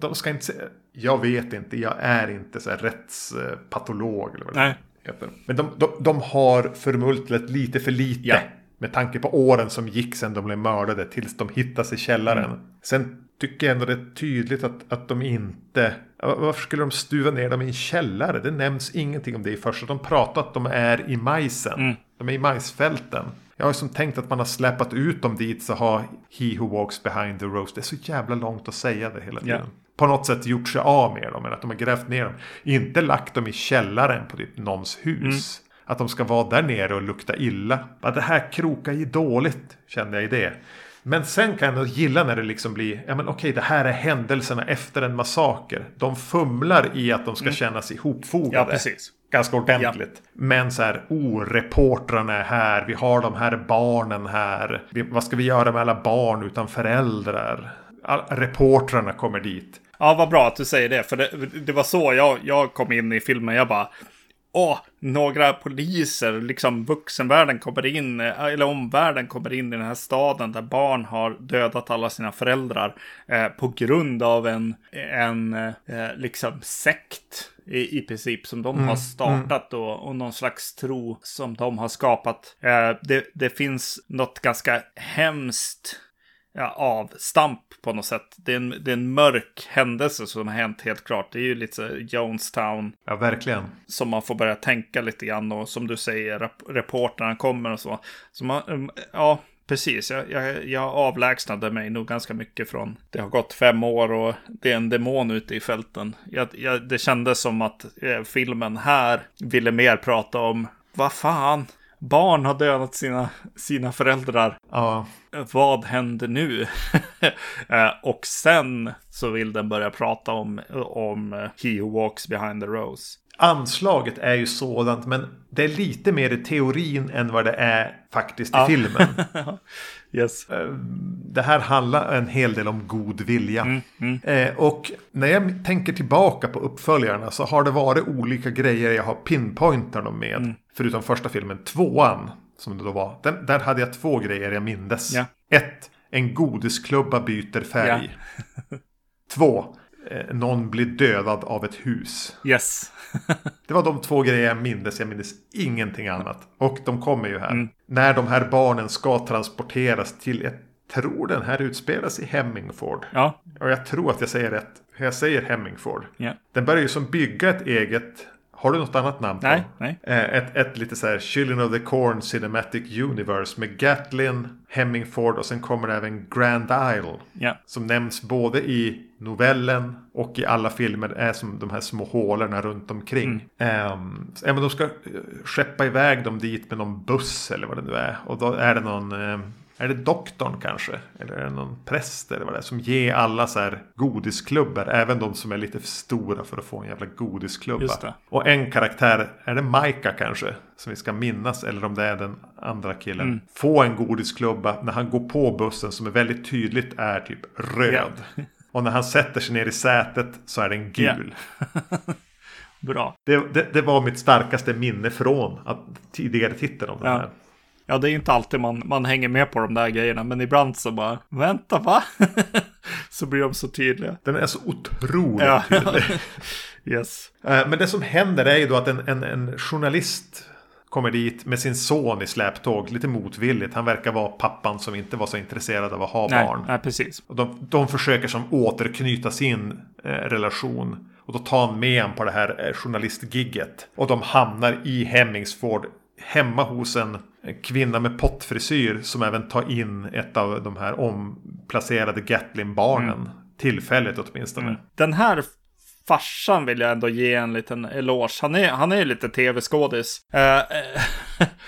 De ska inte jag vet inte, jag är inte så här rättspatolog. Eller vad Nej. heter. Men de, de, de har förmultlat lite för lite. Ja. Med tanke på åren som gick sedan de blev mördade tills de hittas i källaren. Mm. Sen tycker jag ändå det är tydligt att, att de inte... Varför skulle de stuva ner dem i en källare? Det nämns ingenting om det i första. De pratar att de är i majsen. Mm. De är i majsfälten. Jag har som tänkt att man har släpat ut dem dit så har He Who Walks Behind the Rose. Det är så jävla långt att säga det hela tiden. Ja. På något sätt gjort sig av med dem. Eller att de har grävt ner dem. Inte lagt dem i källaren på typ någons hus. Att de ska vara där nere och lukta illa. Ja, det här krokar ju dåligt kände jag i det. Men sen kan jag gilla när det liksom blir, ja men okej det här är händelserna efter en massaker. De fumlar i att de ska kännas ihopfogade. Ja, precis. Ganska ordentligt. Men så här, oh, reportrarna är här. Vi har de här barnen här. Vi, vad ska vi göra med alla barn utan föräldrar? All, reportrarna kommer dit. Ja, vad bra att du säger det. För det, det var så jag, jag kom in i filmen. Jag bara, åh, några poliser, liksom vuxenvärlden kommer in, eller omvärlden kommer in i den här staden där barn har dödat alla sina föräldrar eh, på grund av en, en eh, liksom sekt i, i princip som de har startat då och någon slags tro som de har skapat. Eh, det, det finns något ganska hemskt ja, avstamp på något sätt. Det är, en, det är en mörk händelse som har hänt helt klart. Det är ju lite så Jonestown. Ja, verkligen. Som man får börja tänka lite grann och som du säger, rap reportrarna kommer och så. så man, ja, precis. Jag, jag, jag avlägsnade mig nog ganska mycket från. Det har gått fem år och det är en demon ute i fälten. Jag, jag, det kändes som att eh, filmen här ville mer prata om vad fan, barn har dödat sina, sina föräldrar. Ja. Vad händer nu? Eh, och sen så vill den börja prata om, om He Who Walks Behind the Rose. Anslaget är ju sådant, men det är lite mer i teorin än vad det är faktiskt i Ja. filmen. Yes. Det här handlar en hel del om god vilja. Mm, Eh, och när jag tänker tillbaka på uppföljarna så har det varit olika grejer jag har pinpointat dem med. Mm. Förutom första filmen, tvåan. Som det då var. Den, där hade jag två grejer jag mindes. Ja. Ett, en godisklubba byter färg. Två, eh, någon blir dödad av ett hus. Yes. Det var de två grejer jag mindes. Jag mindes ingenting annat. Och de kommer ju här. Mm. När de här barnen ska transporteras till, jag tror den här utspelas i Hemmingford. ja. Och jag tror att jag säger rätt. Jag säger Hemmingford. ja. Den börjar ju som bygga ett eget. Har du något annat namn på? Nej, nej. Eh, Ett, ett lite så här Children of the Corn Cinematic Universe med Gatlin, Hemmingford och sen kommer det även Grand Isle. Ja. Som nämns både i novellen och i alla filmer är som de här små hålorna runt omkring. Så, ja, men de ska eh, skeppa iväg dem dit med någon buss eller vad det nu är. Och då är det någon... ehm, är det doktorn kanske? Eller är det någon präst eller vad det är? Som ger alla så här godisklubbor. Även de som är lite för stora för att få en jävla godisklubba. Och en karaktär, är det Maika kanske? Som vi ska minnas. Eller om det är den andra killen. Mm. Få en godisklubba när han går på bussen som är väldigt tydligt är typ röd. Och när han sätter sig ner i sätet så är den gul. Bra. Det, det, det var mitt starkaste minne från att tidigare titeln om den Ja. här. Ja, det är inte alltid man, man hänger med på de där grejerna, men ibland så bara, vänta, va? så blir de så tydliga. Den är så otroligt Ja. tydlig. Yes. Eh, Men det som händer är ju då att en, en, en journalist kommer dit med sin son i släptåg. Lite motvilligt. Han verkar vara pappan som inte var så intresserad av att ha Nej, barn. nej, precis. Och de, de försöker som återknyta sin eh, relation. Och då tar han med honom på det här eh, journalistgigget. Och de hamnar i Hemmingsford. Hemma hos en kvinna med pottfrisyr. Som även tar in ett av de här omplacerade Gatlin-barnen. Tillfälligt åtminstone. Den här farsan vill jag ändå ge en liten eloge. Han är, han är ju lite tv-skådis. Eh, eh,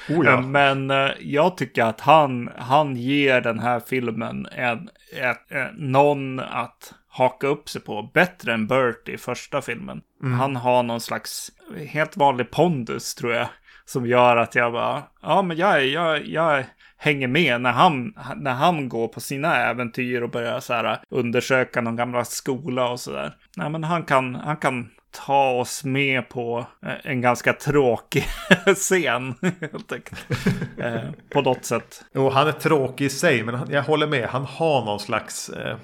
Oh ja. Men eh, jag tycker att han, han ger den här filmen en, ett, eh, någon att haka upp sig på. Bättre än Burt i första filmen. Han har någon slags helt vanlig pondus tror jag. Som gör att jag bara, ja men jag, jag, jag hänger med när han, när han går på sina äventyr och börjar så här undersöka någon gamla skola och sådär. Nej men han kan, han kan ta oss med på eh, en ganska tråkig scen. Helt enkelt. Eh, på något sätt. Jo, han är tråkig i sig, men jag håller med. Han har någon slags eh,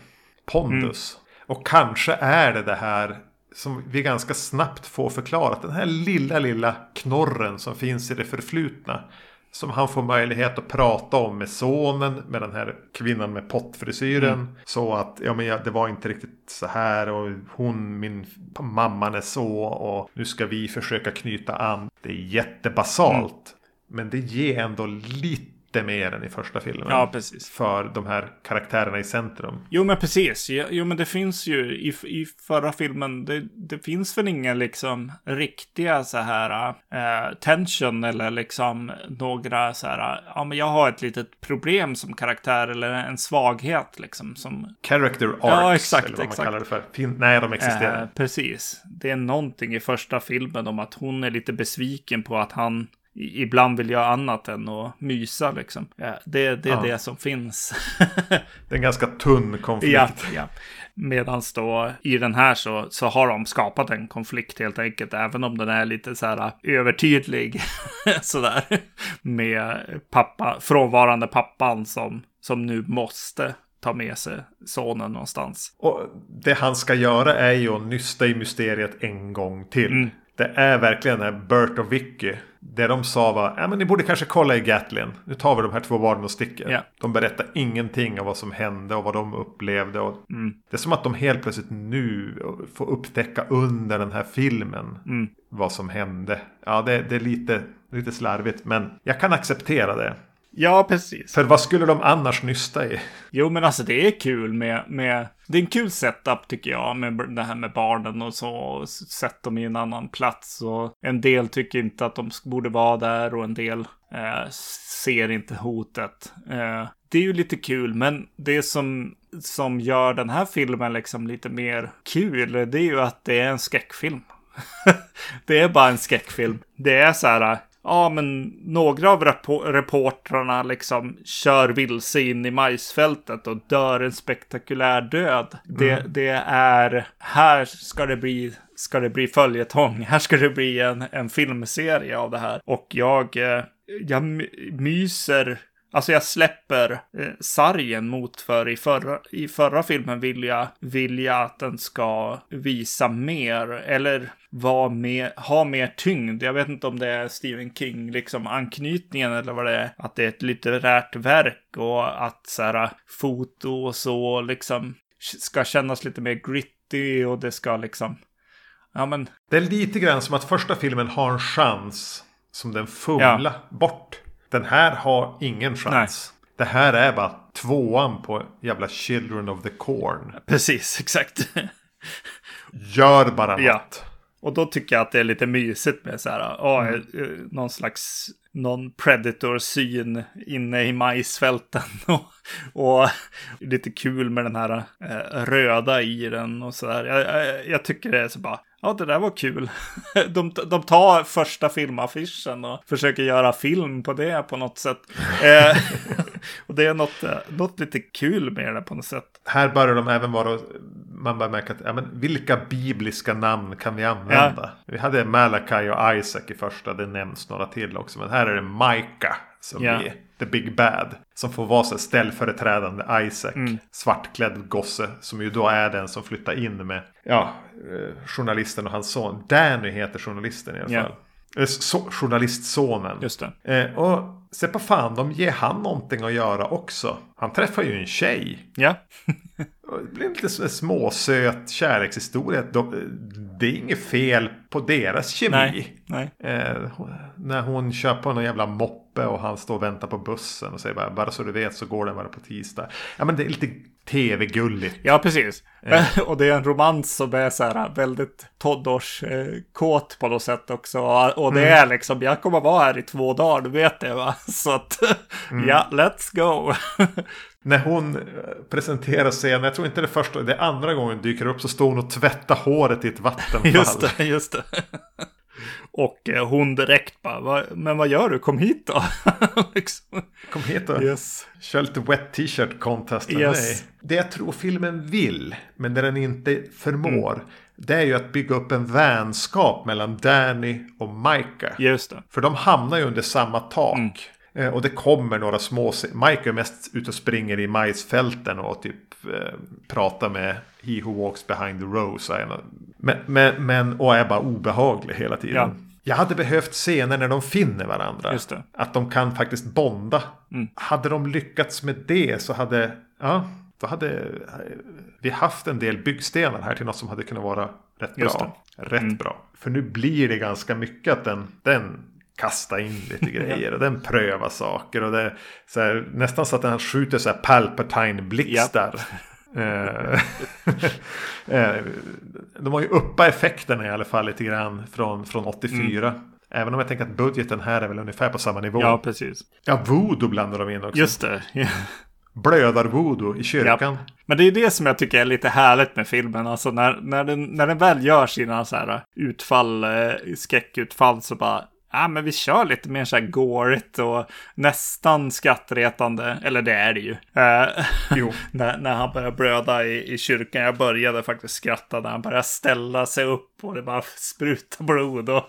pondus. Och kanske är det det här som vi ganska snabbt får förklarat. Den här lilla, lilla knorren som finns i det förflutna. Som han får möjlighet att prata om med sonen, med den här kvinnan med pottfrisyren. Så att, ja men ja, det var inte riktigt så här och hon, min mamman är så och nu ska vi försöka knyta an. Det är jättebasalt. Men det ger ändå lite mer än i första filmen. Ja, precis. För de här karaktärerna i centrum. Jo, men precis. Jo, men det finns ju i, i förra filmen. Det, det finns väl inga liksom riktiga så här eh, tension eller liksom några så här. Ja, men jag har ett litet problem som karaktär eller en svaghet liksom som. Character arcs. Ja, exakt, Eller vad man exakt. kallar det för. Fin- Nej, de existerar. Eh, precis. Det är någonting i första filmen om att hon är lite besviken på att han ibland vill göra annat än att mysa liksom. Det det är Ja. det som finns. Det är en ganska tunn konflikt. Ja, ja. Medan då i den här så, så har de skapat en konflikt helt enkelt. Även om den är lite så här övertydlig. sådär. Med pappa, frånvarande pappan som, som nu måste ta med sig sonen någonstans. Och det han ska göra är ju att nysta i mysteriet en gång till. Mm. Det är verkligen den här Bert och Vicky. Det de sa var, ja men ni borde kanske kolla i Gatlin. Nu tar vi de här två barnen och sticker. Ja. De berättar ingenting om vad som hände och vad de upplevde. Och Mm. Det är som att de helt plötsligt nu får upptäcka under den här filmen Mm. vad som hände. Ja, det, det är lite, lite slarvigt, men jag kan acceptera det. Ja, precis. För vad skulle de annars nysta i? Jo, men alltså det är kul med, med... Det är en kul setup tycker jag, med det här med barnen och så. Och sätta dem i en annan plats. Och en del tycker inte att de borde vara där och en del eh, ser inte hotet. Eh, det är ju lite kul, men det som, som gör den här filmen liksom lite mer kul, det är ju att det är en skräckfilm. det är bara en skräckfilm. Det är så här, ja men några av repo- reportrarna liksom kör vilse in i majsfältet och dör en spektakulär död. Det, det är, här ska det bli ska det bli följetong. Här ska det bli en, en filmserie av det här. Och jag, eh, jag my- myser Alltså jag släpper eh, sargen mot för i förra, i förra filmen vill jag, vill jag att den ska visa mer eller vara mer, ha mer tyngd. Jag vet inte om det är Stephen King, liksom anknytningen eller vad det är. Att det är ett litterärt verk och att så här foto och så liksom ska kännas lite mer gritty och det ska liksom, ja men, Det är lite grann som att första filmen har en chans som den fumla bort. Den här har ingen chans. Det här är bara tvåan på jävla Children of the Corn. precis, exakt. Gör bara något. Ja. Och då tycker jag att det är lite mysigt med så här, åh, Mm. eh, någon slags, någon predator-syn inne i majsfälten. Och, och lite kul med den här eh, röda i den och så där. Jag, jag, jag tycker det är så bara, ja det där var kul. De, de tar första filmaffischen och försöker göra film på det på något sätt. Eh, och det är något, eh, något lite kul med det på något sätt. Här börjar de även vara... Man börjar märka att ja, men vilka bibliska namn kan vi använda? Vi hade Malachi och Isaac i första. Det nämns några till också. Men här är det Micah som Ja. är the big bad. Som får vara så ställföreträdande Isaac. Mm. Svartklädd gosse. Som ju då är den som flyttar in med ja, eh, journalisten och hans son. Danny heter journalisten i alla fall. Eh, Så, journalistsonen. Just det. Eh, och se på fan, de ger han någonting att göra också. Han träffar ju en tjej. Ja, Det blir lite småsöt kärlekshistoria. De, det är inget fel på deras kemi. nej, nej. Eh, när hon kör på någon jävla moppe och han står och väntar på bussen och säger bara, bara så du vet så går den bara på tisdag. Ja men det är lite tv-gulligt. Ja, precis. Och det är en romans som är så här väldigt tonårskåt på något sätt också. Och det är liksom, jag kommer vara här i två dagar, du vet det va? Så att, ja, let's go. När hon eh, presenterar scenen, jag tror inte det första, det är andra gången dyker upp så står hon och tvättar håret i ett vattenfall. Just det, just det. Och eh, hon direkt bara, "Va- men vad gör du? Kom hit då. liksom. Kom hit och Yes. kör lite wet t-shirt contest med Yes. mig. Det jag tror filmen vill, men det den inte förmår. Mm. Det är ju att bygga upp en vänskap mellan Danny och Micah. Just det. För de hamnar ju under samma tak. Mm. Eh, Och det kommer några små... Micah är mest ute och springer i majsfälten och typ eh, pratar med He Who Walks Behind the Rose. Men, men, men, och är bara obehaglig hela tiden. Ja. Jag hade behövt scener när de finner varandra. Att de kan faktiskt bonda. Mm. Hade de lyckats med det så hade... Ja, då hade eh, vi haft en del byggstenar här till något som hade kunnat vara rätt Just bra. Rätt bra. För nu blir det ganska mycket att den, den kastar in lite grejer. Och den prövar saker. Och det så här, nästan så att den skjuter så här Palpatine-blixtar. Eh, eh, De har ju uppa effekterna i alla fall lite grann från, från 84. Även om jag tänker att budgeten här är väl ungefär på samma nivå. Ja, Ja, precis. voodoo blandar de in också. Just det. Blödar-voodoo i kyrkan. Men det är det som jag tycker är lite härligt med filmen. Alltså när, när, den, när den väl gör sina så här utfall, eh, skräckutfall så bara, ja men vi kör lite mer så här gårigt och nästan skrattretande, eller det är det ju. Eh, när, när han börjar blöda i, i kyrkan. Jag började faktiskt skratta när han började ställa sig upp och det bara sprutar blod och,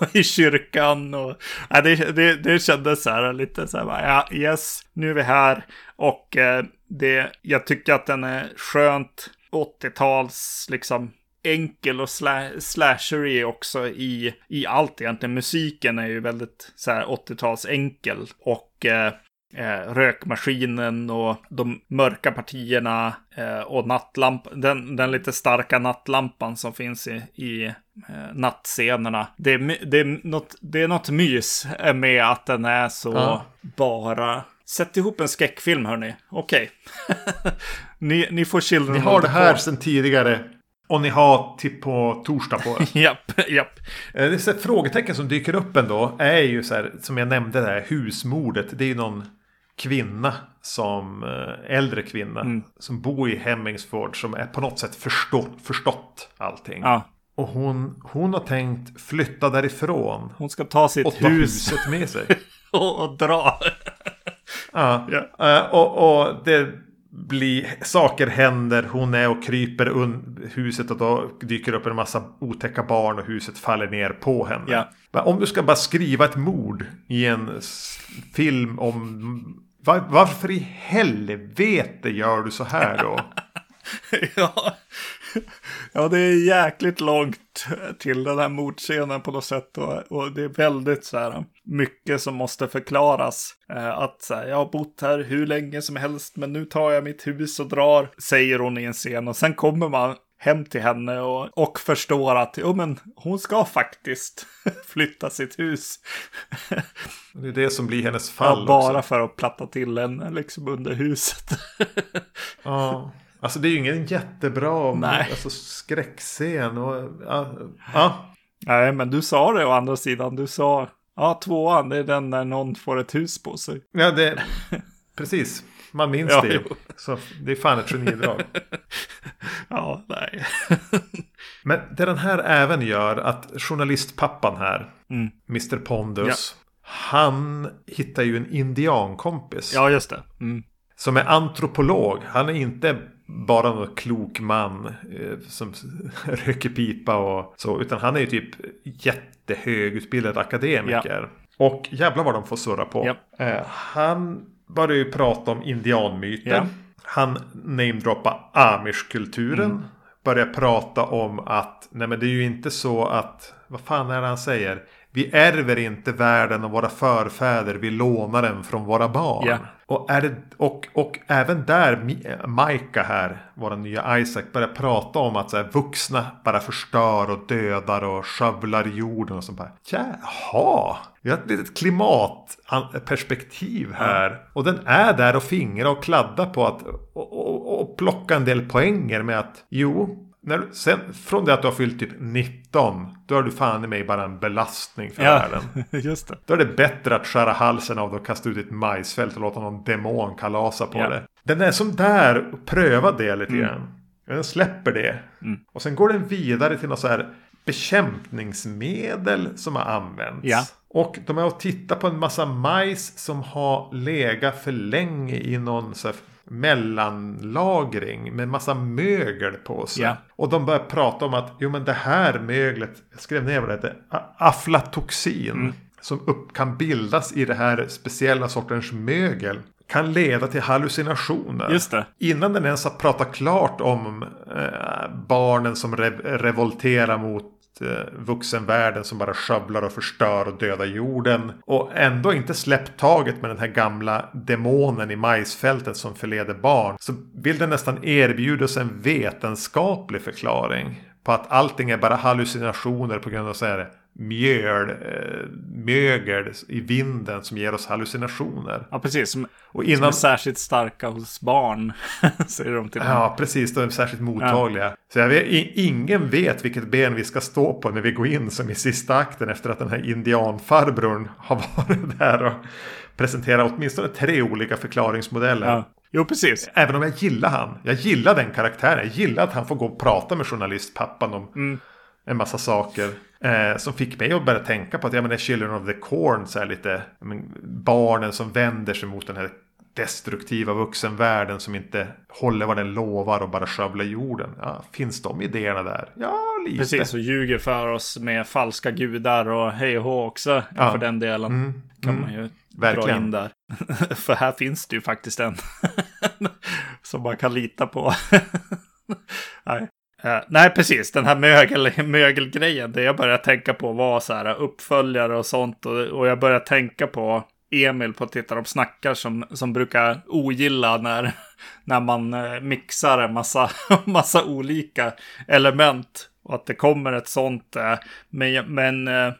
och i kyrkan. Och, ja, det, det, det kändes så här lite så här, bara, ja yes, nu är vi här. Och eh, det, jag tycker att den är skönt 80-tals liksom enkel och sla slashery också i, i allt egentligen. Musiken är ju väldigt så här 80-tals enkel och eh, eh, rökmaskinen och de mörka partierna eh, och nattlampan, den, den lite starka nattlampan som finns i, i eh, nattscenerna. Det är, det, är något, det är något mys med att den är så Ja. bara... Sätt ihop en skräckfilm hörni. Okej. ni, ni får Children Ni har det här sedan tidigare. Och ni har till på torsdag på er. Japp, japp. Eh, Det är frågetecken som dyker upp ändå är ju så här, som jag nämnde det här husmordet. Det är ju någon kvinna som, eh, äldre kvinna, Mm. som bor i Hemmingsford som är på något sätt förstått, förstått allting. Ja, Och hon, hon har tänkt flytta därifrån hon ska ta sitt och ta hus huset med sig. och, och dra. Ja. Ja. Eh, och, och det blir, saker händer, hon är och kryper un huset och då dyker upp en massa otäcka barn och huset faller ner på henne. Ja. Men Om du ska bara skriva ett mord i en film om var, varför i helvete gör du så här då? ja. Ja, det är jäkligt långt till den här mordscenen på något sätt. Och, och det är väldigt så här mycket som måste förklaras. Eh, att så här, jag har bott här hur länge som helst, men nu tar jag mitt hus och drar, säger hon i en scen. Och sen kommer man hem till henne och, och förstår att jo, men hon ska faktiskt flytta sitt hus. Det är det som blir hennes fall Ja, bara också. för att platta till henne liksom under huset. Ja. Alltså det är ju ingen jättebra Nej. alltså, skräckscen. Och, ja, ja. Nej, men du sa det å andra sidan. Du sa, ja, tvåan, det är den när någon får ett hus på sig. Ja, det... Precis. Man minns Ja, det ju. Så det är fan ett genidrag. Ja, nej. Men det den här även gör att journalistpappan här, Mm. Mr Pondus, han hittar ju en indiankompis. Ja, just det. Mm. Som är antropolog. Han är inte bara någon klok man eh, som röker pipa och så. Utan han är ju typ jättehögutbildad akademiker. Och jävlar vad de får surra på. Ja. Eh, han börjar ju prata om indianmyter. Ja. Han namedroppar amishkulturen. Mm. Börjar prata om att nej men det är ju inte så att vad fan är det han säger? Vi ärver inte världen av våra förfäder, vi lånar den från våra barn. Ja. Och, är det, och, och även där, Maika här, vår nya Isaac, börjar prata om att så här, vuxna bara förstör och dödar och skövlar jorden och sånt där. Jaha, vi har ett litet klimatperspektiv här. Och den är där och fingrar och kladdar på att och, och, och plocka en del poänger med att jo, när, sen, från det att du har fyllt typ 19, då är du fan i mig bara en belastning för Ja, världen. just det. Då är det bättre att skära halsen av det och kasta ut ett majsfält och låta någon demon kalasa på Ja. det. Den är som där och pröva det lite Mm. grann. Den släpper det. Och sen går den vidare till något så här bekämpningsmedel som har använts. Ja. Och de är och tittar på en massa majs som har legat för länge i någon så mellanlagring med massa mögel på sig. Ja. Och de börjar prata om att jo men det här möglet, jag skrev ner vad det heter, a- aflatoxin. Mm. Som upp, kan bildas i det här speciella sortens mögel. Kan leda till hallucinationer. Just det. Innan den ens har pratat klart om eh, barnen som rev- revolterar mot Eh, vuxenvärlden som bara skövlar och förstör och dödar jorden. Och ändå inte släppt taget med den här gamla demonen i majsfältet som förleder barn. Så vill den nästan erbjuda oss en vetenskaplig förklaring. På att allting är bara hallucinationer på grund av så här mjöl, eh, mögel i vinden som ger oss hallucinationer. Ja, precis. Som, Och som är innan... särskilt starka hos barn, säger de till. Ja, precis. De är särskilt mottagliga. Så jag vet, ingen vet vilket ben vi ska stå på när vi går in som i sista akten efter att den här indianfarbrorn har varit där och presenterat åtminstone tre olika förklaringsmodeller. Ja. Jo, precis. Även om jag gillar han. Jag gillar den karaktären. Jag gillar att han får gå och prata med journalistpappan om en massa saker. Eh, som fick mig att börja tänka på att ja, men Children of the Corn så är lite men, barnen som vänder sig mot den här destruktiva vuxenvärlden som inte håller vad den lovar och bara skövlar jorden. Ja, finns de idéerna där? Ja, lite. Precis, och ljuger för oss med falska gudar och hej och hå också. Ja. För den delen mm, kan mm, man ju verkligen. dra in där. för här finns det ju faktiskt en som man kan lita på. Nej. Uh, nej, precis. Den här mögel, mögelgrejen. Det jag började tänka på var så här uppföljare och sånt. Och, och jag började tänka på Emil på Titta de snackar som, som brukar ogilla när, när man eh, mixar en massa, massa olika element. Och att det kommer ett sånt. Eh, men, men eh,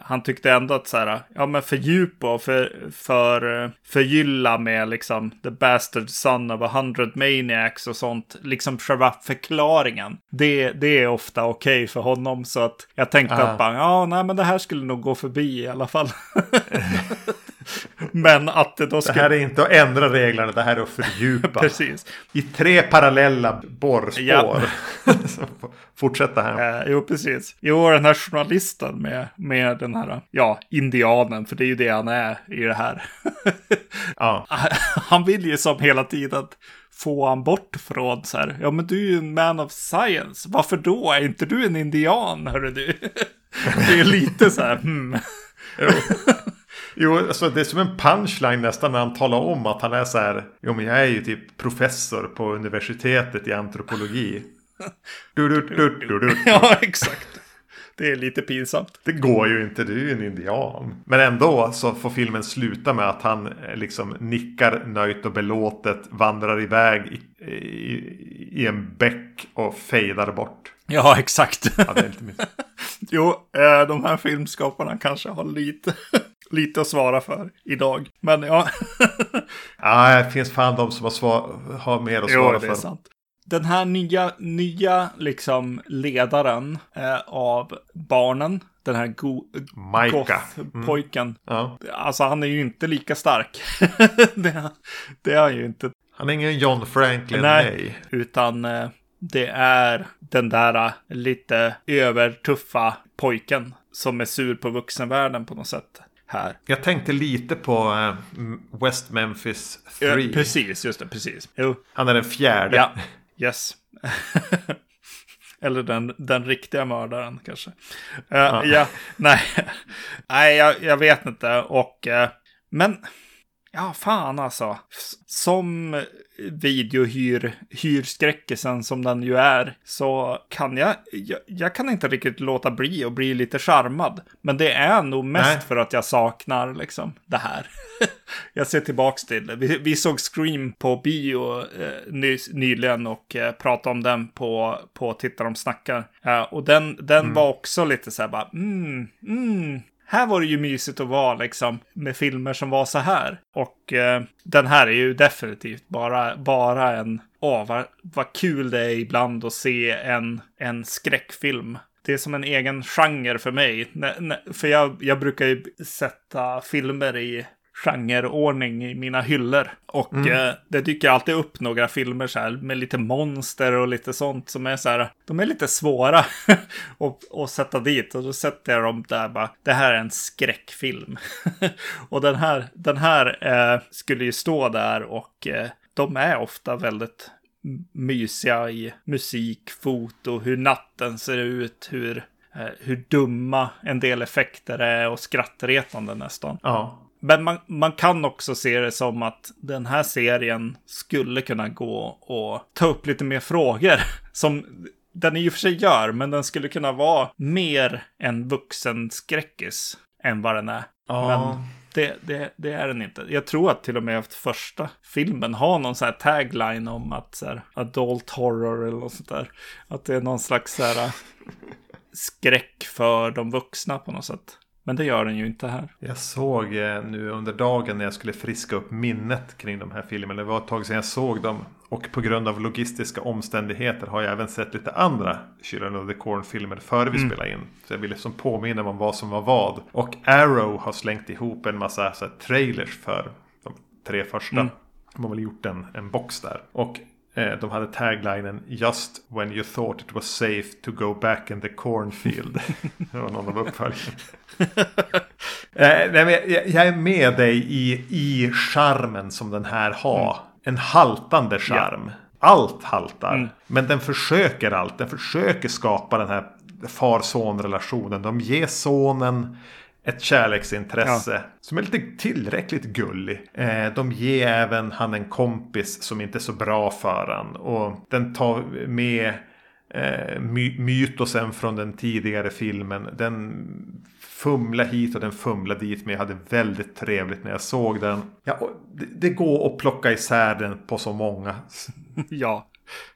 han tyckte ändå att så här, ja men fördjupa och för, för, förgylla med liksom the bastard son of a hundred maniacs och sånt. Liksom själva förklaringen. Det, det är ofta okej okay för honom. Så att jag tänkte att bara, ja nej men det här skulle nog gå förbi i alla fall. Men att det då ska... Det här är inte att ändra reglerna, det här är att fördjupa. Precis. I tre parallella borrspår. Ja. Fortsätta här. Eh, jo, precis. Jo, den här journalisten med, med den här, ja, indianen, för det är ju det han är i det här. ja. Han vill ju som hela tiden få han bort från så här, ja men du är ju en man of science, varför då? Är inte du en indian, hörru du? det är lite så här, hmm. Jo, alltså det är som en punchline nästan när han talar om att han är så här. Jo, men jag är ju typ professor på universitetet i antropologi. Du, du, du, du, du. ja, exakt. Det är lite pinsamt. Det går ju inte, du är ju en indian. Men ändå så får filmen sluta med att han eh, liksom nickar nöjt och belåtet, vandrar iväg i, i, i en bäck och fejdar bort. Ja, exakt. Ja, det är lite jo, eh, de här filmskaparna kanske har lite lite att svara för idag. Men ja. ja, det finns fan de som har, svar, har mer att svara jo, det är för. Sant. Den här nya, nya liksom ledaren eh, av barnen, den här go goth-pojken. Mm. Ja. Alltså han är ju inte lika stark. det, det är han ju inte. Han är ingen John Franklin, nej. nej. Utan eh, det är den där lite övertuffa pojken som är sur på vuxenvärlden på något sätt här. Jag tänkte lite på uh, West Memphis 3. Ja, precis, just det, precis. Jo. Han är den fjärde. Ja, yes. Eller den, den riktiga mördaren kanske. Uh, ja. ja. nej, nej jag, jag, vet inte. Och, uh, men Ja, fan alltså. Som videohyrskräckisen som den ju är så kan jag, jag, jag, kan inte riktigt låta bli och bli lite charmad. Men det är nog mest Nej. för att jag saknar liksom det här. jag ser tillbaks till det. Vi, vi såg Scream på bio eh, ny, nyligen och eh, pratade om den på, på Titta de snackar. Eh, och den, den mm. var också lite så här bara, mm, mm, här var det ju mysigt att vara liksom med filmer som var så här. Och eh, den här är ju definitivt bara, bara en, åh vad, vad kul det är ibland att se en, en skräckfilm. Det är som en egen genre för mig. För jag, jag brukar ju sätta filmer i genreordning i mina hyllor. Och mm. eh, det dyker alltid upp några filmer så här med lite monster och lite sånt som är så här. De är lite svåra att, sätta dit och då sätter jag dem där bara. Det här är en skräckfilm. och den här, den här eh, skulle ju stå där och eh, de är ofta väldigt mysiga i musik, foto, hur natten ser ut, hur eh, hur dumma en del effekter är och skrattretande nästan. Ja. Men man, man kan också se det som att den här serien skulle kunna gå och ta upp lite mer frågor. Som den i och för sig gör, men den skulle kunna vara mer en vuxen skräckis än vad den är. Ja. Men det, det, det, är den inte. Jag tror att till och med första filmen har någon sån här tagline om att så här, adult horror eller något sånt där. Att det är någon slags så här, skräck för de vuxna på något sätt. Men det gör den ju inte här. Jag såg eh, nu under dagen när jag skulle friska upp minnet kring de här filmerna. Det var ett tag sedan jag såg dem. Och på grund av logistiska omständigheter har jag även sett lite andra Children of the Corn-filmer före vi mm. spelade in. Så jag ville liksom påminna om vad som var vad. Och Arrow har slängt ihop en massa så trailers för de tre första. Mm. De har väl gjort en, en box där. Och de hade taglinen Just when you thought it was safe to go back in the cornfield. det var någon av uppföljarna. eh, jag, är med dig i, i charmen som den här har. Mm. En haltande charm. Ja. Allt haltar. Mm. Men den försöker allt. Den försöker skapa den här far-son-relationen. De ger sonen ett kärleksintresse ja. som är lite tillräckligt gullig. Eh, de ger även han en kompis som inte är så bra för han. Och den tar med eh, my mytosen från den tidigare filmen. Den fumlar hit och den fumlar dit. Men jag hade väldigt trevligt när jag såg den. Ja, det, det går att plocka isär den på så många. ja.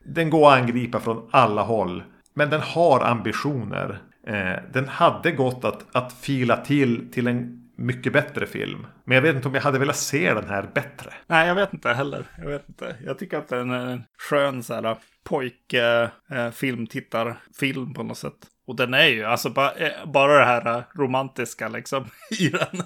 Den går att angripa från alla håll. Men den har ambitioner. Eh, den hade gått att, att fila till till en mycket bättre film. Men jag vet inte om jag hade velat se den här bättre. Nej, jag vet inte heller. Jag vet inte. Jag tycker att den är en skön så här pojkfilmtittarfilm eh, på något sätt. Och den är ju, alltså bara, eh, bara det här eh, romantiska liksom i den.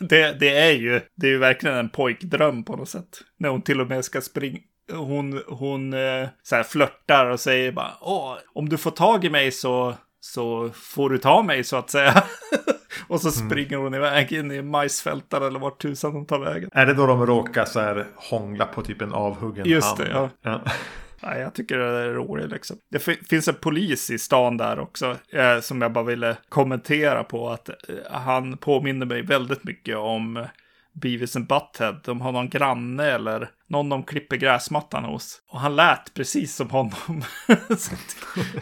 Det, det är ju, det är ju verkligen en pojkdröm på något sätt. När hon till och med ska springa, hon, hon eh, så här flörtar och säger bara Åh, om du får tag i mig så så får du ta mig så att säga. och så mm. springer hon iväg in i majsfälten eller vart tusan hon tar vägen. Är det då de råkar så här hångla på typ en avhuggen Just hand? Just det, ja. ja. Nej, jag tycker det är roligt liksom. Det finns en polis i stan där också eh, som jag bara ville kommentera på att eh, han påminner mig väldigt mycket om Beavis and Butthead. De har någon granne eller någon de klipper gräsmattan hos. Och han lät precis som honom. så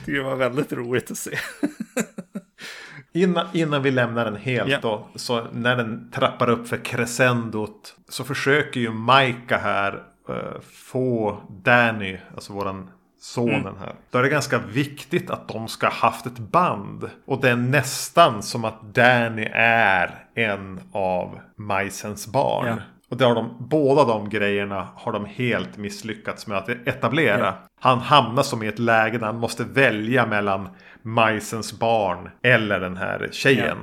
det var väldigt roligt att se. Innan, innan vi lämnar den helt yeah. då. Så när den trappar upp för crescendot. Så försöker ju Maika här uh, få Danny, alltså våran sonen mm. här. Då är det ganska viktigt att de ska ha haft ett band. Och det är nästan som att Danny är en av Majsens barn. Ja. Och det har de, båda de grejerna har de helt misslyckats med att etablera. Ja. Han hamnar som i ett läge där han måste välja mellan Majsens barn eller den här tjejen.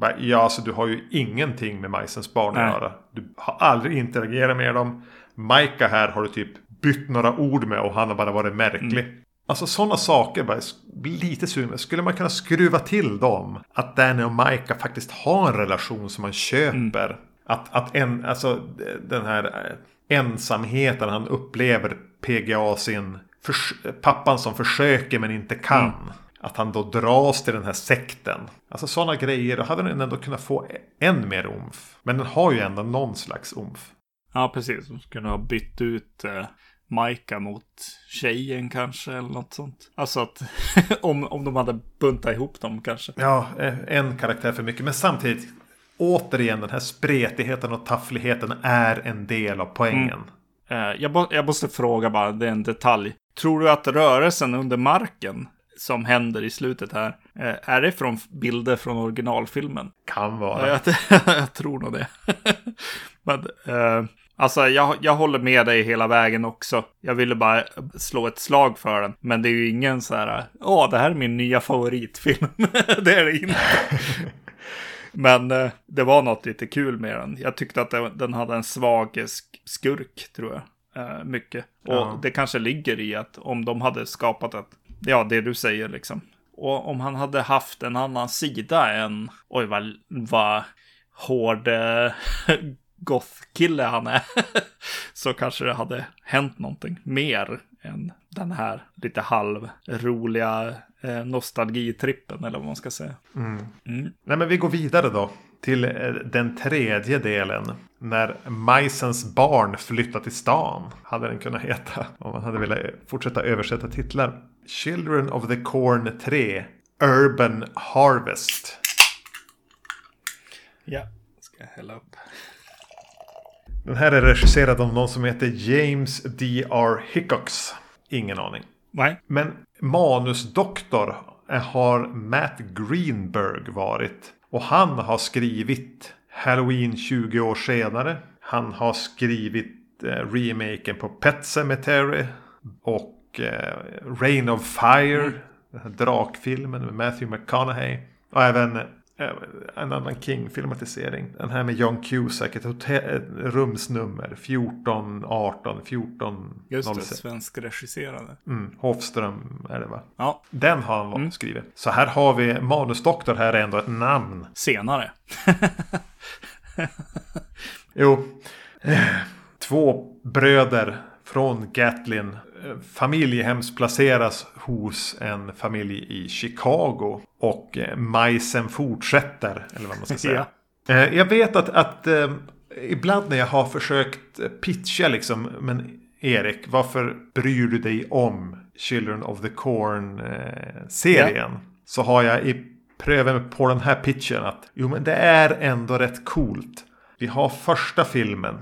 Ja, ja alltså du har ju ingenting med Majsens barn Nej. att göra. Du har aldrig interagerat med dem. Maika här har du typ bytt några ord med och han har bara varit märklig. Mm. Alltså sådana saker bara lite sur Skulle man kunna skruva till dem? Att Danny och Micah faktiskt har en relation som man köper. Mm. Att, att en, alltså den här eh, ensamheten han upplever PGA sin pappan som försöker men inte kan. Mm. Att han då dras till den här sekten. Alltså sådana grejer. Då hade den ändå kunnat få än mer omf. Men den har ju ändå någon slags omf. Ja, precis. De skulle ha bytt ut eh, Majka mot tjejen kanske eller något sånt. Alltså att om, om de hade buntat ihop dem kanske. Ja, eh, en karaktär för mycket. Men samtidigt, återigen den här spretigheten och taffligheten är en del av poängen. Mm. Eh, jag, jag måste fråga bara, det är en detalj. Tror du att rörelsen under marken som händer i slutet här. Eh, är det från bilder från originalfilmen? Kan vara. Jag, jag tror nog det. Men, eh, Alltså jag, jag håller med dig hela vägen också. Jag ville bara slå ett slag för den. Men det är ju ingen så här, åh det här är min nya favoritfilm. det är det inte. Men eh, det var något lite kul med den. Jag tyckte att det, den hade en svag skurk, tror jag. Eh, mycket. Och ja. det kanske ligger i att om de hade skapat ett, ja det du säger liksom. Och om han hade haft en annan sida än, oj vad, vad hård eh, goth-kille han är. så kanske det hade hänt någonting mer än den här lite halvroliga eh, nostalgitrippen eller vad man ska säga. Mm. Mm. Nej men vi går vidare då till eh, den tredje delen. När Majsens barn flyttar till stan. Hade den kunnat heta. Om man hade velat fortsätta översätta titlar. Children of the Corn 3. Urban Harvest. Ja, ska jag hälla upp. Den här är regisserad av någon som heter James D.R. Hickox. Ingen aning. Nej. Men manusdoktor har Matt Greenberg varit. Och han har skrivit Halloween 20 år senare. Han har skrivit eh, remaken på Pet Cemetery. Och eh, Rain of Fire. Mm. Den här drakfilmen med Matthew McConaughey. Och även en annan King-filmatisering. Den här med John Cusack, ett, hotell, ett rumsnummer 14, 18, 14, Just det, 06. svensk regisserade. Mm, Hofström är det va? Ja, Den har han skrivit. Så här har vi manusdoktor här är ändå ett namn. senare. Jo. Eh, Två bröder från Gatlin eh, familjehemsplaceras hos en familj i Chicago. Och eh, majsen fortsätter, eller vad man ska säga. Eh, Jag vet att, att eh, ibland när jag har försökt pitcha liksom, men Erik, varför bryr du dig om Children of the Corn-serien? Så har jag i pröven på den här pitchen att jo men det är ändå rätt coolt. Vi har första filmen.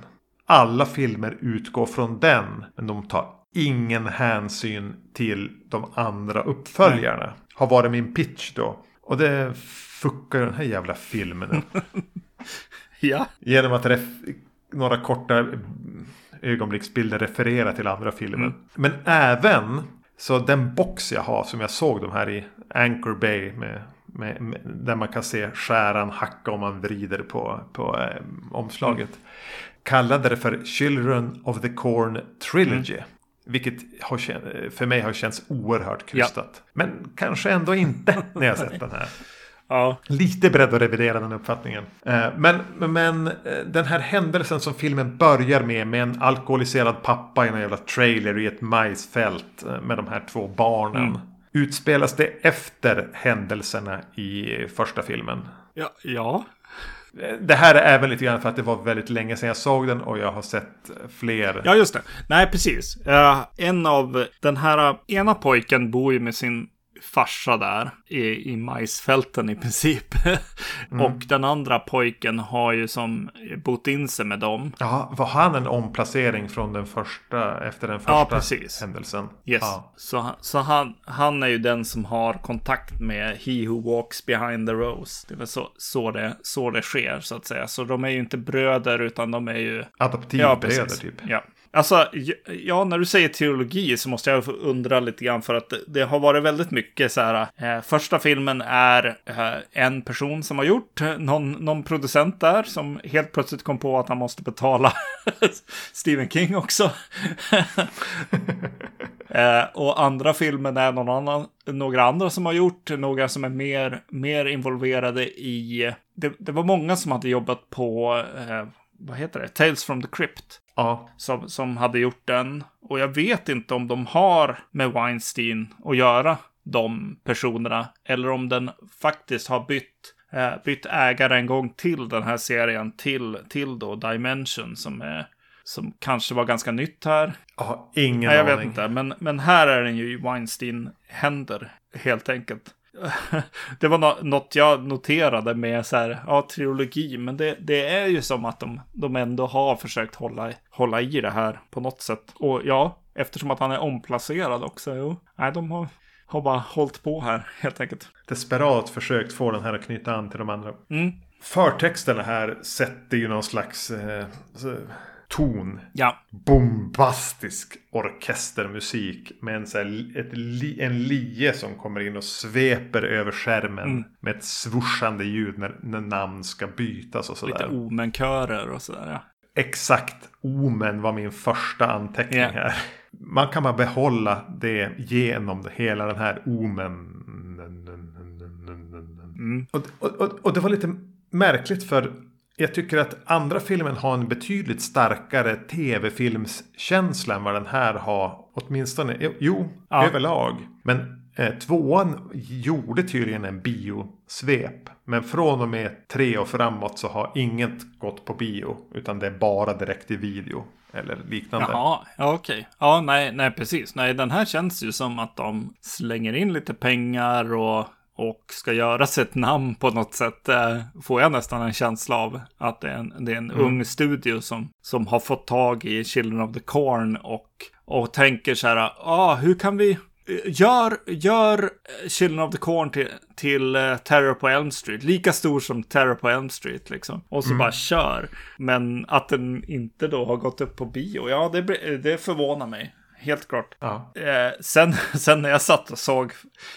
Alla filmer utgår från den. Men de tar ingen hänsyn till de andra uppföljarna. Har varit min pitch då. Och det fuckar den här jävla filmen upp. Ja, Genom att några korta ögonblicksbilder referera till andra filmer. Men även så den box jag har som jag såg de här i Anchor Bay med, med, med där man kan se skäran hacka om man vrider på, på eh, omslaget. Kallade det för Children of the Corn Trilogy. Vilket har, för mig har känts oerhört krystat. Men kanske ändå inte när jag sett den här. ja, Lite beredd att revidera den uppfattningen. Eh, Men, men eh, den här händelsen som filmen börjar med. Med en alkoholiserad pappa i en jävla trailer i ett majsfält. eh, Med de här två barnen. Utspelas det efter händelserna i första filmen? ja, ja. Det här är även lite grann för att det var väldigt länge sedan jag såg den och jag har sett fler. Ja, just det. Nej, precis. Uh, en av den här eh, ena pojken bor ju med sin farsa där i, i majsfälten i princip. Och den andra pojken har ju som bott in sig med dem. Ja, var han en omplacering från den första, efter den första Ja, precis. händelsen? Yes. Ja. Så, så han, han är ju den som har kontakt med He Who Walks Behind the Rose. Det är väl så, så, det, så det sker så att säga. Så de är ju inte bröder utan de är ju... Adoptivbröder typ. Ja. Alltså, ja, när du säger teologi så måste jag undra lite grann för att det, har varit väldigt mycket så här. Eh, första filmen är eh, en person som har gjort, eh, någon, någon producent där som helt plötsligt kom på att han måste betala Stephen King också. Eh, och andra filmen är någon annan, några andra som har gjort, några som är mer, mer involverade i... Det, det var många som hade jobbat på, eh, vad heter det, Tales from the Crypt. Ja, Som, som hade gjort den. Och jag vet inte om de har med Weinstein att göra, de personerna. Eller om den faktiskt har bytt, eh, bytt ägare en gång till den här serien, till, till då Dimension, som är som kanske var ganska nytt här. har ingen Nej, jag aning. vet inte. Men, men här är den ju i Weinstein-händer, helt enkelt. Det var nå- något jag noterade med så här, ja, trilogi, men det, det är ju som att de, de ändå har försökt hålla, hålla i det här på något sätt. Och ja, eftersom att han är omplacerad också, jo. Nej, de har, har bara hållit på här, helt enkelt. Desperat försökt få den här att knyta an till de andra. Mm. Förtexterna här sätter ju någon slags eh, ton. Ja, Bombastisk orkestermusik med en, så här, ett, en lie som kommer in och sveper över skärmen. Mm. Med ett swooshande ljud när, när namn ska bytas och lite sådär. omenkörer och sådär, ja. Exakt Omen var min första anteckning Ja. här. Man kan bara behålla det genom hela den här Omen. Mm. Och, och, och, och det var lite märkligt för jag tycker att andra filmen har en betydligt starkare tv-filmskänsla än vad den här har. Åtminstone, jo, Ja. överlag. Men eh, tvåan gjorde tydligen en biosvep. Men från och med tre och framåt så har inget gått på bio. Utan det är bara direkt i video. Eller liknande. Jaha, ja okej. Ja, nej, nej, precis. Nej, den här känns ju som att de slänger in lite pengar och, och ska göra sig ett namn på något sätt. Eh, får jag nästan en känsla av att det är en, det är en ung studio som, som har fått tag i Children of the Corn och, och tänker så här, ah, hur kan vi Gör, gör eh, Children of the Corn till, till eh, Terror på Elm Street. Lika stor som Terror på Elm Street liksom. Och så bara kör. Men att den inte då har gått upp på bio. Ja, det, det förvånar mig. Helt klart. Ja. Eh, sen, sen när jag satt och såg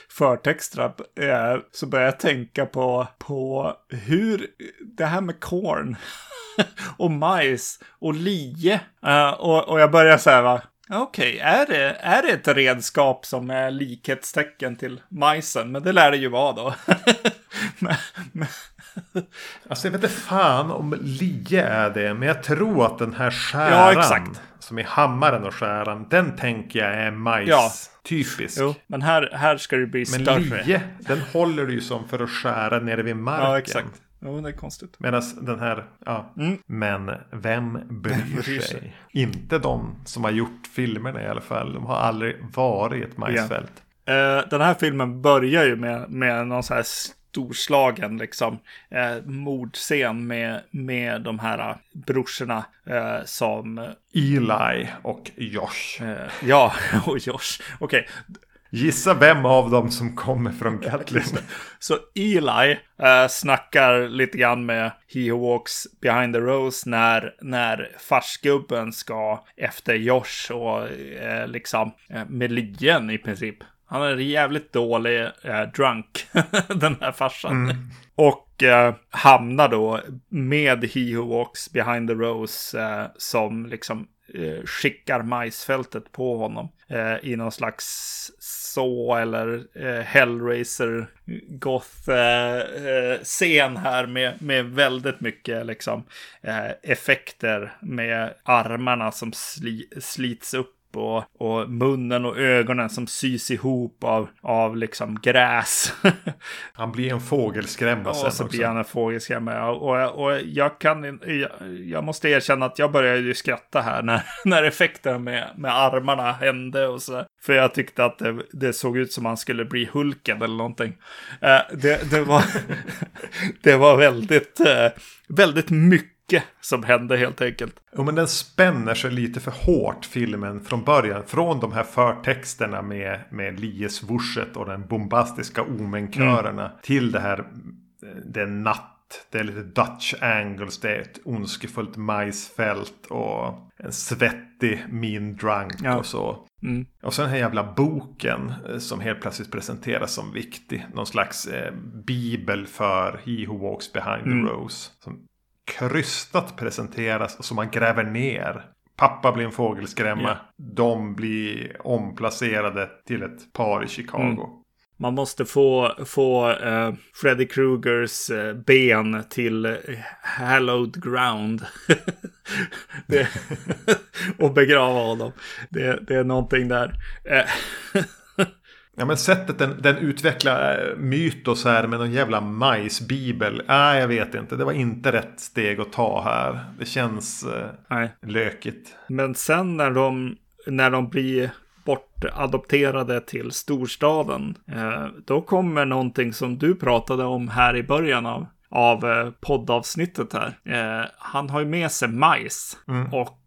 förtexterna eh, så började jag tänka på, på hur det här med korn och majs och lie. Eh, och, och jag började säga va, Okej, okay. är, det, är det ett redskap som är likhetstecken till majsen? Men det lär det ju vara då. men, men... Alltså jag vet inte fan om lie är det, men jag tror att den här skäran ja, som är hammaren och skäran, den tänker jag är majs. Ja. Typisk. Jo, men här, här ska det bli men större. Men lie, den håller du ju som för att skära nere vid marken. Ja, exakt. Jo, det är konstigt. Medan den här, ja. Mm. Men vem bryr, sig? sig? Inte de som har gjort filmerna i alla fall. De har aldrig varit ett majsfält. Yeah. Uh, den här filmen börjar ju med, med någon så här storslagen liksom eh, mordscen med, med de här brorsorna eh, som... Eli och Josh. Eh, ja, och Josh. Okej. Okay. Gissa vem av dem som kommer från Gatlin. Så Eli äh, snackar lite grann med He Who Walks Behind the Rose när, när farsgubben ska efter Josh och äh, liksom äh, med lien i princip. Han är jävligt dålig äh, drunk, den här farsan. Mm. Och äh, hamnar då med He Who Walks Behind the Rose äh, som liksom äh, skickar majsfältet på honom i någon slags så eller eh, Hellraiser goth eh, scen här med, med väldigt mycket liksom eh, effekter med armarna som sli, slits upp och, och munnen och ögonen som sys ihop av, av liksom gräs. han blir en fågelskrämma sen så blir han en fågelskrämma. Och, och jag kan jag, jag måste erkänna att jag började ju skratta här när, när effekterna med, med armarna hände och så. För jag tyckte att det, det såg ut som han skulle bli Hulken eller någonting. Eh, det, det, var, det var väldigt, eh, väldigt mycket mycket som hände helt enkelt. Jo, men den spänner sig lite för hårt filmen från början. Från de här förtexterna med, med liesvurset och den bombastiska omenkörerna. Mm. Till det här, det är natt. Det är lite Dutch angles, det är ett ondskefullt majsfält och en svettig mean drunk ja. och så. Mm. Och sen den här jävla boken eh, som helt plötsligt presenteras som viktig. Någon slags eh, bibel för He Who Walks Behind mm. the Rose. Som krystat presenteras som man gräver ner. Pappa blir en fågelskrämma. Yeah. De blir omplacerade till ett par i Chicago. Mm. Man måste få, få uh, Freddy Krugers uh, ben till uh, hallowed ground. det, och begrava honom. Det, det är någonting där. Ja men sättet den, den utvecklar eh, mytos här med någon jävla majsbibel. Nej jag vet inte. Det var inte rätt steg att ta här. Det känns eh, Nej. lökigt. Men sen när de, när de blir bortadopterade till storstaden. Eh, då kommer någonting som du pratade om här i början av, av eh, poddavsnittet här. Eh, han har ju med sig majs. Mm. Och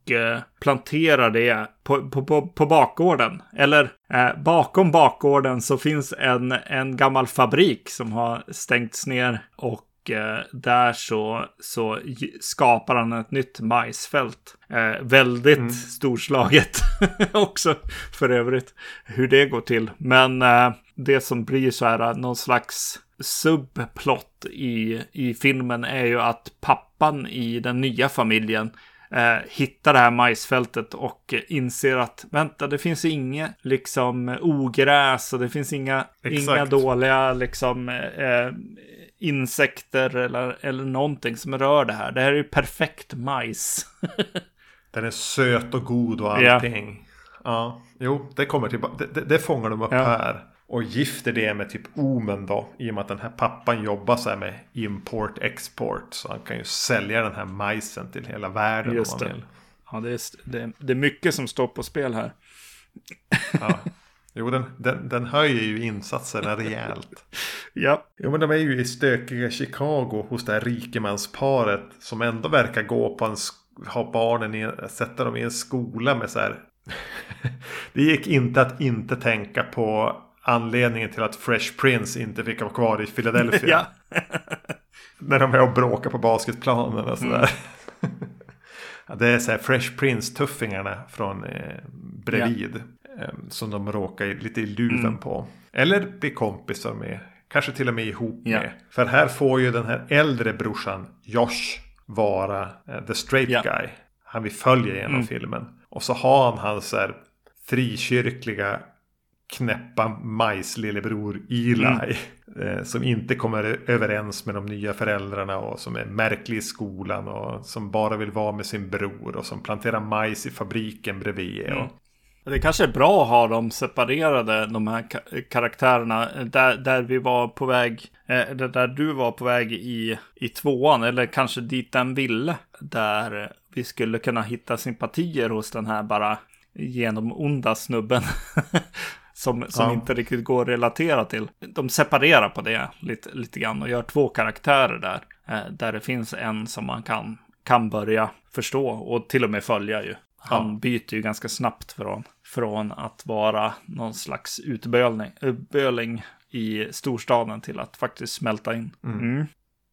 planterar det på, på, på, på bakgården. Eller eh, bakom bakgården så finns en, en gammal fabrik som har stängts ner och eh, där så, så skapar han ett nytt majsfält. Eh, väldigt mm. storslaget också för övrigt hur det går till. Men eh, det som blir så här någon slags subplot i, i filmen är ju att pappan i den nya familjen eh, hittar det här majsfältet och inser att vänta, det finns inget liksom ogräs och det finns inga, inga dåliga liksom eh, insekter eller, eller någonting som rör det här. Det här är ju perfekt majs. Den är söt och god och allting. Ja. Ja, jo, det kommer tillbaka. Det, det, det fångar de upp ja. här. Och gifter det med typ Omen då. I och med att den här pappan jobbar så här med import-export. Så han kan ju sälja den här majsen till hela världen Just om han vill. Ja, det är, det, det är mycket som står på spel här. Ja. Jo, den, den, den höjer ju insatserna rejält. ja. Jo, men de är ju i stökiga Chicago hos det här rikemansparet. Som ändå verkar gå på en, ha barnen i, sätta dem i en skola med så här. det gick inte att inte tänka på anledningen till att Fresh Prince inte fick vara kvar i Philadelphia. När de är och bråkar på basketplanen och sådär. Mm. ja, det är så här Fresh Prince-tuffingarna från eh, bredvid. Ja. Eh, som de råkar lite i luven mm. på. Eller blir kompisar med. Kanske till och med ihop ja. med. För här får ju den här äldre brorsan Josh vara uh, the straight guy. Han vill följa genom mm. filmen. Och så har han hans här frikyrkliga knäppa majs-lillebror Eli. Mm. Eh, som inte kommer överens med de nya föräldrarna och som är märklig i skolan och som bara vill vara med sin bror och som planterar majs i fabriken bredvid. Mm. Det kanske är bra att ha dem separerade, de här karaktärerna. Där, där vi var på väg, eh, där du var på väg i, i tvåan, eller kanske dit den ville. Där vi skulle kunna hitta sympatier hos den här bara genom onda snubben. som, som ja. inte riktigt går att relatera till. De separerar på det lite, lite grann och gör två karaktärer där. Eh, där det finns en som man kan, kan börja förstå och till och med följa ju. Han ja. byter ju ganska snabbt från, från att vara någon slags utböling i storstaden till att faktiskt smälta in. Mm. Mm.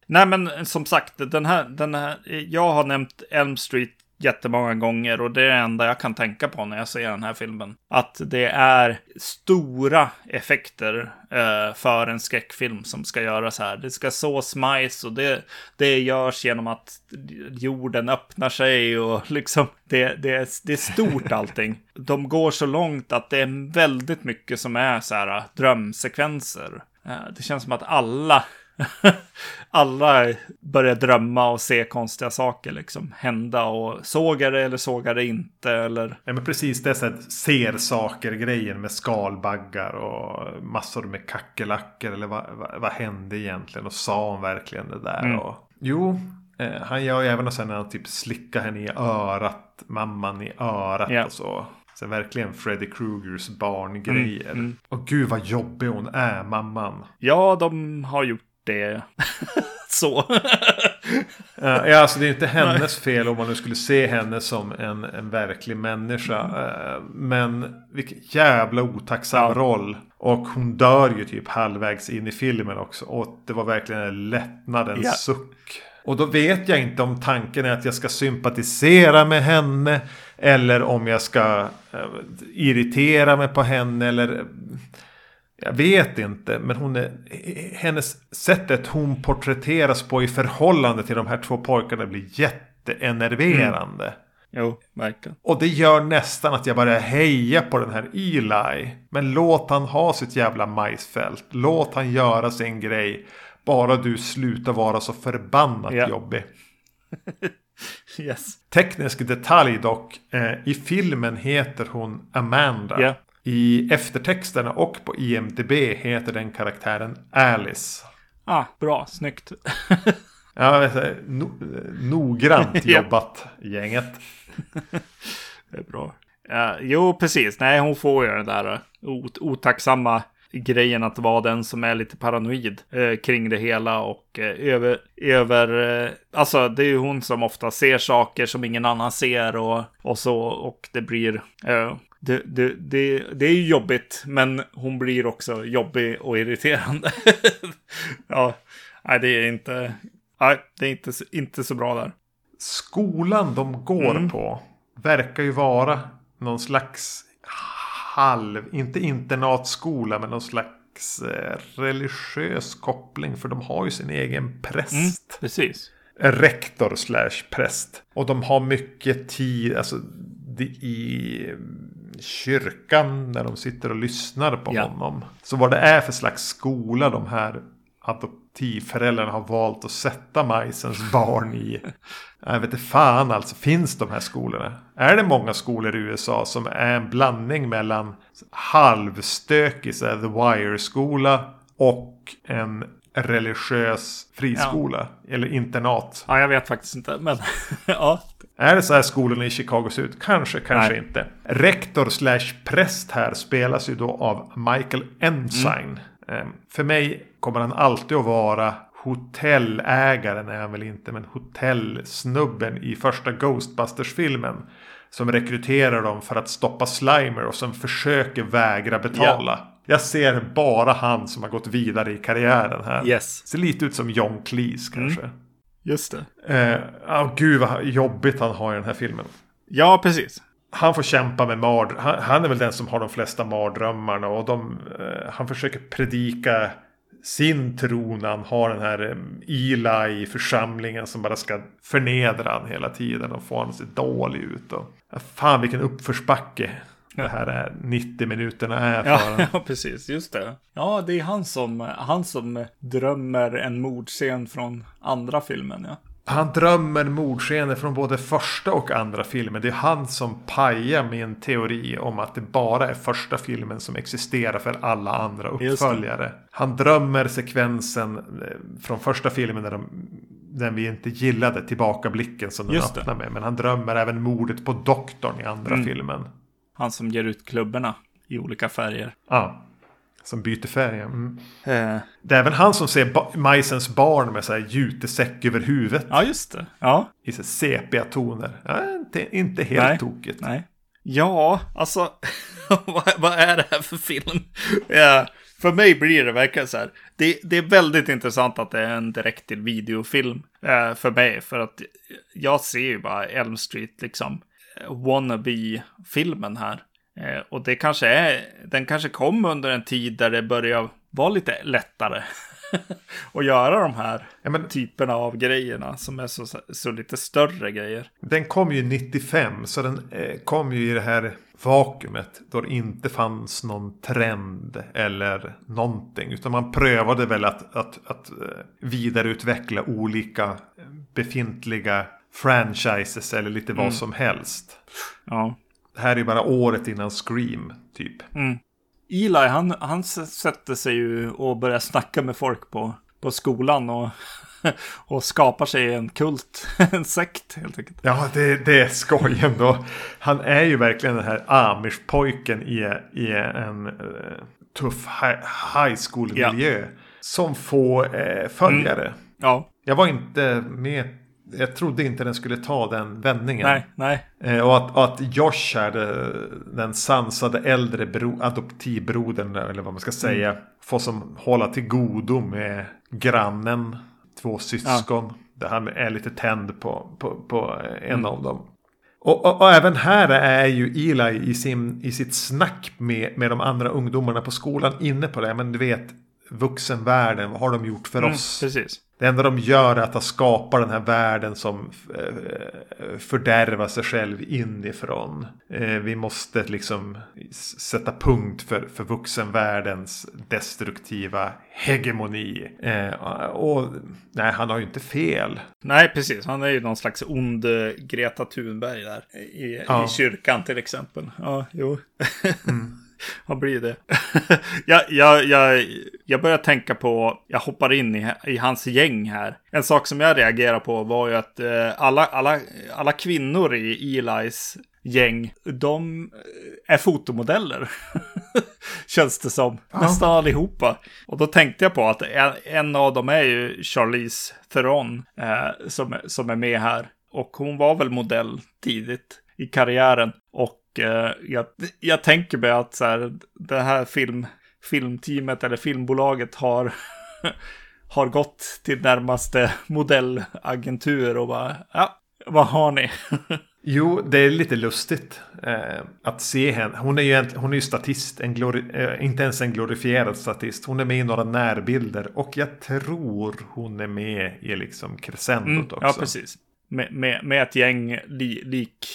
Nej men som sagt, den här, den här, jag har nämnt Elm Street jättemånga gånger och det är det enda jag kan tänka på när jag ser den här filmen. Att det är stora effekter eh, för en skräckfilm som ska göras här. Det ska sås majs och det, det görs genom att jorden öppnar sig och liksom det, det, det är stort allting. De går så långt att det är väldigt mycket som är så här eh, drömsekvenser. Eh, det känns som att alla alla börjar drömma och se konstiga saker liksom hända och sågar det eller sågar det inte eller. Ja men precis det är ser saker grejen med skalbaggar och massor med kackerlackor eller vad, vad, vad, hände egentligen och sa hon verkligen det där? Mm. Och, jo, eh, han gör ju även sen när han typ slickar henne i örat, mamman i örat yeah. och så. Så verkligen Freddy Krugers barngrejer. Mm, mm. Och gud vad jobbig hon är, mamman. Ja, de har gjort det så. ja, alltså det är inte hennes fel om man nu skulle se henne som en, en verklig människa. Mm. Men vilken jävla otacksam roll. Och hon dör ju typ halvvägs in i filmen också. Och det var verkligen en lättnadens ja. suck. Och då vet jag inte om tanken är att jag ska sympatisera med henne. Eller om jag ska äh, irritera mig på henne. Eller jag vet inte, men hon är, hennes sättet hon porträtteras på i förhållande till de här två pojkarna blir jätteenerverande. Mm. Jo, verkligen. Och det gör nästan att jag börjar heja på den här Eli. Men låt han ha sitt jävla majsfält. Låt han göra sin grej. Bara du slutar vara så förbannat yeah. jobbig. yes. Teknisk detalj dock. Eh, I filmen heter hon Amanda. Yeah. I eftertexterna och på IMDB heter den karaktären Alice. Ah, bra, snyggt. ja, no, noggrant jobbat gänget. det är bra. Uh, jo, precis. Nej, hon får ju den där ot otacksamma grejen att vara den som är lite paranoid eh, kring det hela och eh, över, över eh, alltså det är ju hon som ofta ser saker som ingen annan ser och, och så och det blir, eh, det, det, det, det är ju jobbigt, men hon blir också jobbig och irriterande. ja, nej, det är inte, nej, det är inte, inte så bra där. Skolan de går mm. på verkar ju vara någon slags halv, inte internatskola, men någon slags eh, religiös koppling. För de har ju sin egen präst. Mm, precis. Rektor slash präst. Och de har mycket tid, alltså i kyrkan när de sitter och lyssnar på ja. honom. Så vad det är för slags skola de här adoptivföräldrarna har valt att sätta majsens barn i. Jag vet inte fan alltså, finns de här skolorna? Är det många skolor i USA som är en blandning mellan halvstökig The Wire-skola och en religiös friskola? Ja. Eller internat? Ja, jag vet faktiskt inte. Men ja, är det så här skolorna i Chicago ser ut? Kanske, kanske Nej. inte. Rektor slash präst här spelas ju då av Michael Ensign. Mm. För mig kommer han alltid att vara hotellägaren är han väl inte, men hotellsnubben i första Ghostbusters-filmen. Som rekryterar dem för att stoppa Slimer och som försöker vägra betala. Ja. Jag ser bara han som har gått vidare i karriären här. Yes. Ser lite ut som John Cleese kanske. Mm. Just det. Eh, oh, gud vad jobbigt han har i den här filmen. Ja, precis. han får kämpa med mard. Han, han, är väl den som har de flesta mardrömmarna. Och de, eh, han försöker predika sin tro när han har den här Ila i församlingen som bara ska förnedra han hela tiden och få honom att se dålig ut. Och, fan vilken uppförsbacke. Det här är 90 minuterna är för ja, ja, precis. Just det. Ja, det är han som, han som drömmer en mordscen från andra filmen. Ja. Han drömmer mordscener från både första och andra filmen. Det är han som pajar min teori om att det bara är första filmen som existerar för alla andra uppföljare. Han drömmer sekvensen eh, från första filmen när de, den vi inte gillade, tillbakablicken som den Just öppnar det. med. Men han drömmer även mordet på doktorn i andra mm. filmen. Han som ger ut klubborna i olika färger. Ja. Som byter färg. Mm. Eh. Det är även han som ser ba majsens barn med så här jutesäck över huvudet. Ja, just det. Ja. I så sepia-toner. Ja, inte, inte helt nej, tokigt. Nej. Ja, alltså. vad, vad, är det här för film? ja, för mig blir det verkligen så här. Det, det, är väldigt intressant att det är en direkt till videofilm. Eh, för mig. För att jag ser ju bara Elm Street liksom. Eh, wannabe-filmen här. Eh, och det kanske är, den kanske kom under en tid där det börjar vara lite lättare att göra de här ja, men, typerna av grejerna som är så, så lite större grejer. Den kom ju 95 så den eh, kom ju i det här vakuumet då det inte fanns någon trend eller någonting. Utan man prövade väl att, att, att eh, vidareutveckla olika befintliga franchises eller lite vad mm. som helst. Ja det här är bara året innan Scream, typ. Mm. Eli, han, han sätter sig ju och börjar snacka med folk på, på skolan och, och skapar sig en kult, en sekt helt enkelt. Ja, det, det är skoj ändå. Han är ju verkligen den här amish-pojken i, i en uh, tuff high school-miljö. Ja. Som får uh, följare. Mm. Ja. Jag var inte med jag trodde inte den skulle ta den vändningen. Nej, nej. Eh, och, att, och att Josh är den sansade äldre bro, adoptivbrodern, eller vad man ska säga, mm. får som hålla till godo med grannen, två syskon. Ja. Där han är lite tänd på, på, på en mm. av dem. Och, och, och, även här är ju Eli i, sin, i sitt snack med, med de andra ungdomarna på skolan inne på det. Men du vet, vuxenvärlden, vad har de gjort för mm, oss? Precis. Det enda de gör är att de skapar den här världen som eh, fördärvar sig själv inifrån. Eh, vi måste liksom sätta punkt för, för vuxenvärldens destruktiva hegemoni. Eh, och nej, han har ju inte fel. Nej, precis. Han är ju någon slags ond Greta Thunberg där. I, ja. i kyrkan till exempel. Ja, jo. mm. Vad blir det? jag, jag, jag, jag börjar tänka på, jag hoppar in i, i hans gäng här. En sak som jag reagerar på var ju att eh, alla, alla, alla kvinnor i Elis gäng, de är fotomodeller. Känns det som. Ja. Nästan allihopa. Och då tänkte jag på att en, en av dem är ju Charlize Theron eh, som, som är med här. Och hon var väl modell tidigt i karriären. Och eh, jag, jag tänker mig att så här, det här film, filmteamet eller filmbolaget har, har gått till närmaste modellagentur och bara, ja, vad har ni? Jo, det är lite lustigt eh, att se henne. Hon är ju, hon är ju statist, en glori, eh, inte ens en glorifierad statist. Hon är med i några närbilder och jag tror hon är med i liksom crescendot mm, också. Ja, precis. Med, med, med ett gäng li, lik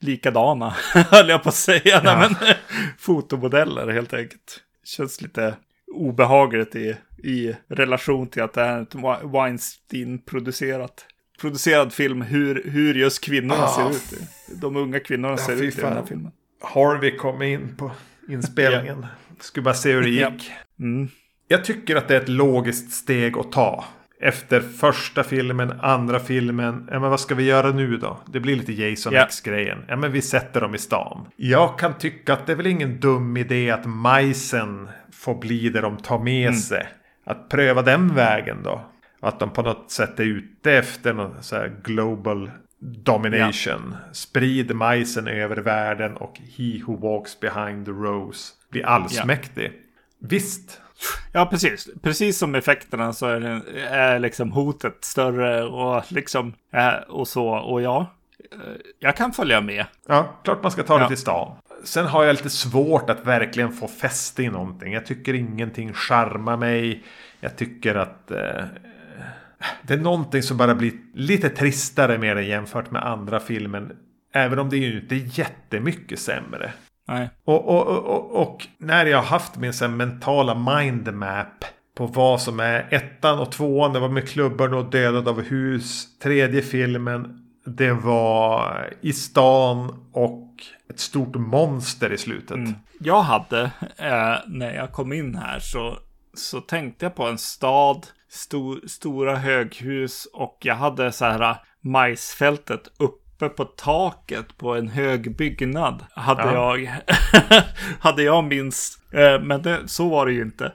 likadana, höll jag på att säga. Ja. Men, fotomodeller helt enkelt. Känns lite obehagligt i, i relation till att det är ett Weinstein-producerat producerad film hur, hur just kvinnorna ah, ser ut. De unga kvinnorna ja, ser ut i den här filmen. Harvey kom in på inspelningen. Skulle bara se hur det gick. Mm. Jag tycker att det är ett logiskt steg att ta efter första filmen, andra filmen. Ja, men vad ska vi göra nu då? Det blir lite Jason yeah. X-grejen. Ja, men vi sätter dem i stan. Jag kan tycka att det är väl ingen dum idé att majsen får bli det de tar med mm. sig. Att pröva den vägen då. Att de på något sätt är ute efter någon så global domination. Ja. Sprid majsen över världen och he who walks behind the rose blir allsmäktig. Ja. Visst, Ja, precis. Precis som effekterna så är, det, är liksom hotet större och liksom och så. Och ja, jag kan följa med. Ja, klart man ska ta det Ja. till stan. Sen har jag lite svårt att verkligen få fäste i någonting. Jag tycker ingenting charmar mig. Jag tycker att eh, det är någonting som bara blir lite tristare med det jämfört med andra filmen. Även om det är ju inte jättemycket sämre. Nej. Och, och, och, och, när jag har haft min så mentala mindmap på vad som är ettan och tvåan. Det var med klubban och dödad av hus. Tredje filmen. Det var i stan och ett stort monster i slutet. Mm. Jag hade, eh, när jag kom in här så, så tänkte jag på en stad, stor, stora höghus och jag hade så här majsfältet uppe på taket på en hög byggnad. Hade Ja. jag, hade jag minst, eh, men det, så var det ju inte.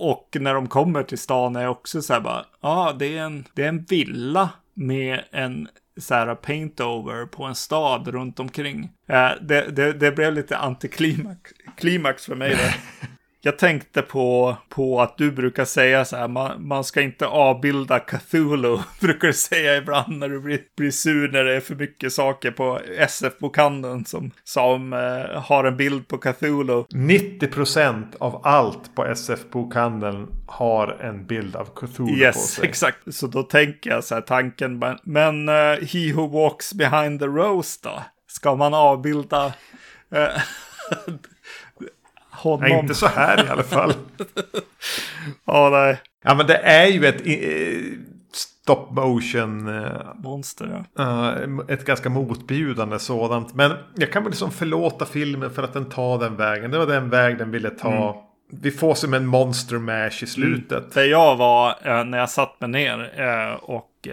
Och när de kommer till stan är jag också så här bara, ja det är en, det är en villa med en så här paint-over på en stad runt omkring. Eh, det, det, det blev lite antiklimax klimax för mig där. Jag tänkte på, på att du brukar säga så här, man, man ska inte avbilda Cthulhu, brukar du säga ibland när du blir, blir sur när det är för mycket saker på SF-bokhandeln som, som eh, har en bild på Cthulhu. 90% av allt på SF-bokhandeln har en bild av Cthulhu på Yes, sig. exakt. Så då tänker jag så här tanken, men, men eh, He Who Walks Behind the Rose då? Ska man avbilda eh, honom? Nej, inte så här i alla fall. Ja, nej. ja, men det är ju ett eh, stop motion. Eh, Monster, ja. Ett ganska motbjudande sådant. Men jag kan väl liksom förlåta filmen för att den tar den vägen. Det var den väg den ville ta. Vi får som en monster mash i slutet. Där jag var eh, när jag satt mig ner och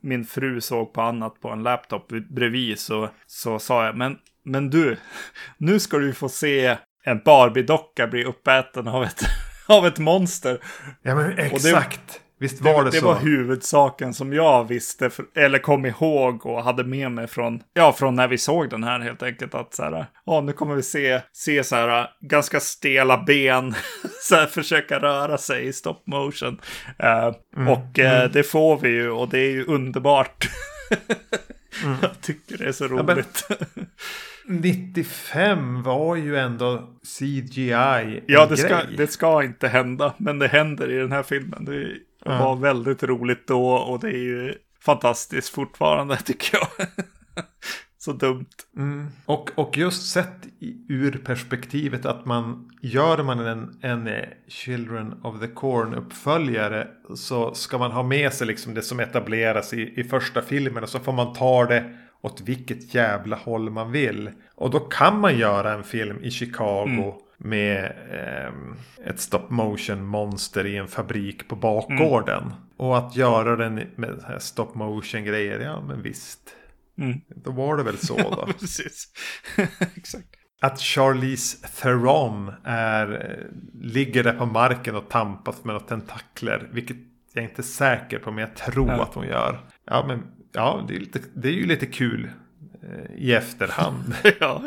min fru såg på annat på en laptop bredvid så, så sa jag, men, men du, nu ska du få se en Barbie-docka bli uppäten av ett, av ett monster. Ja men det- exakt. Visst var det, det så? var huvudsaken som jag visste, för, eller kom ihåg och hade med mig från, ja, från när vi såg den här helt enkelt. Att så här, ja, nu kommer vi se, se så här ganska stela ben, så här försöka röra sig i stop motion. Eh, och eh, det får vi ju och det är ju underbart. jag tycker det är så men- roligt. 95 var ju ändå CGI Ja, det ska, det ska inte hända, men det händer i den här filmen. Det var väldigt roligt då och det är ju fantastiskt fortfarande tycker jag. Så dumt. Mm. Och, och just sett i, ur perspektivet att man gör man en, en Children of the Corn uppföljare så ska man ha med sig liksom det som etableras i, i första filmen och så får man ta det åt vilket jävla håll man vill. Och då kan man göra en film i Chicago med ehm, ett stop motion monster i en fabrik på bakgården. Och att göra den med stop motion grejer, ja men visst. Mm. Då var det väl så då. Precis. Exakt. Att Charlize Theron är, eh, ligger där på marken och tampas med några tentakler. Vilket jag inte är säker på, men jag tror Ja. att hon gör. Ja, men ja, det är, lite, det är ju lite kul eh, i efterhand. ja.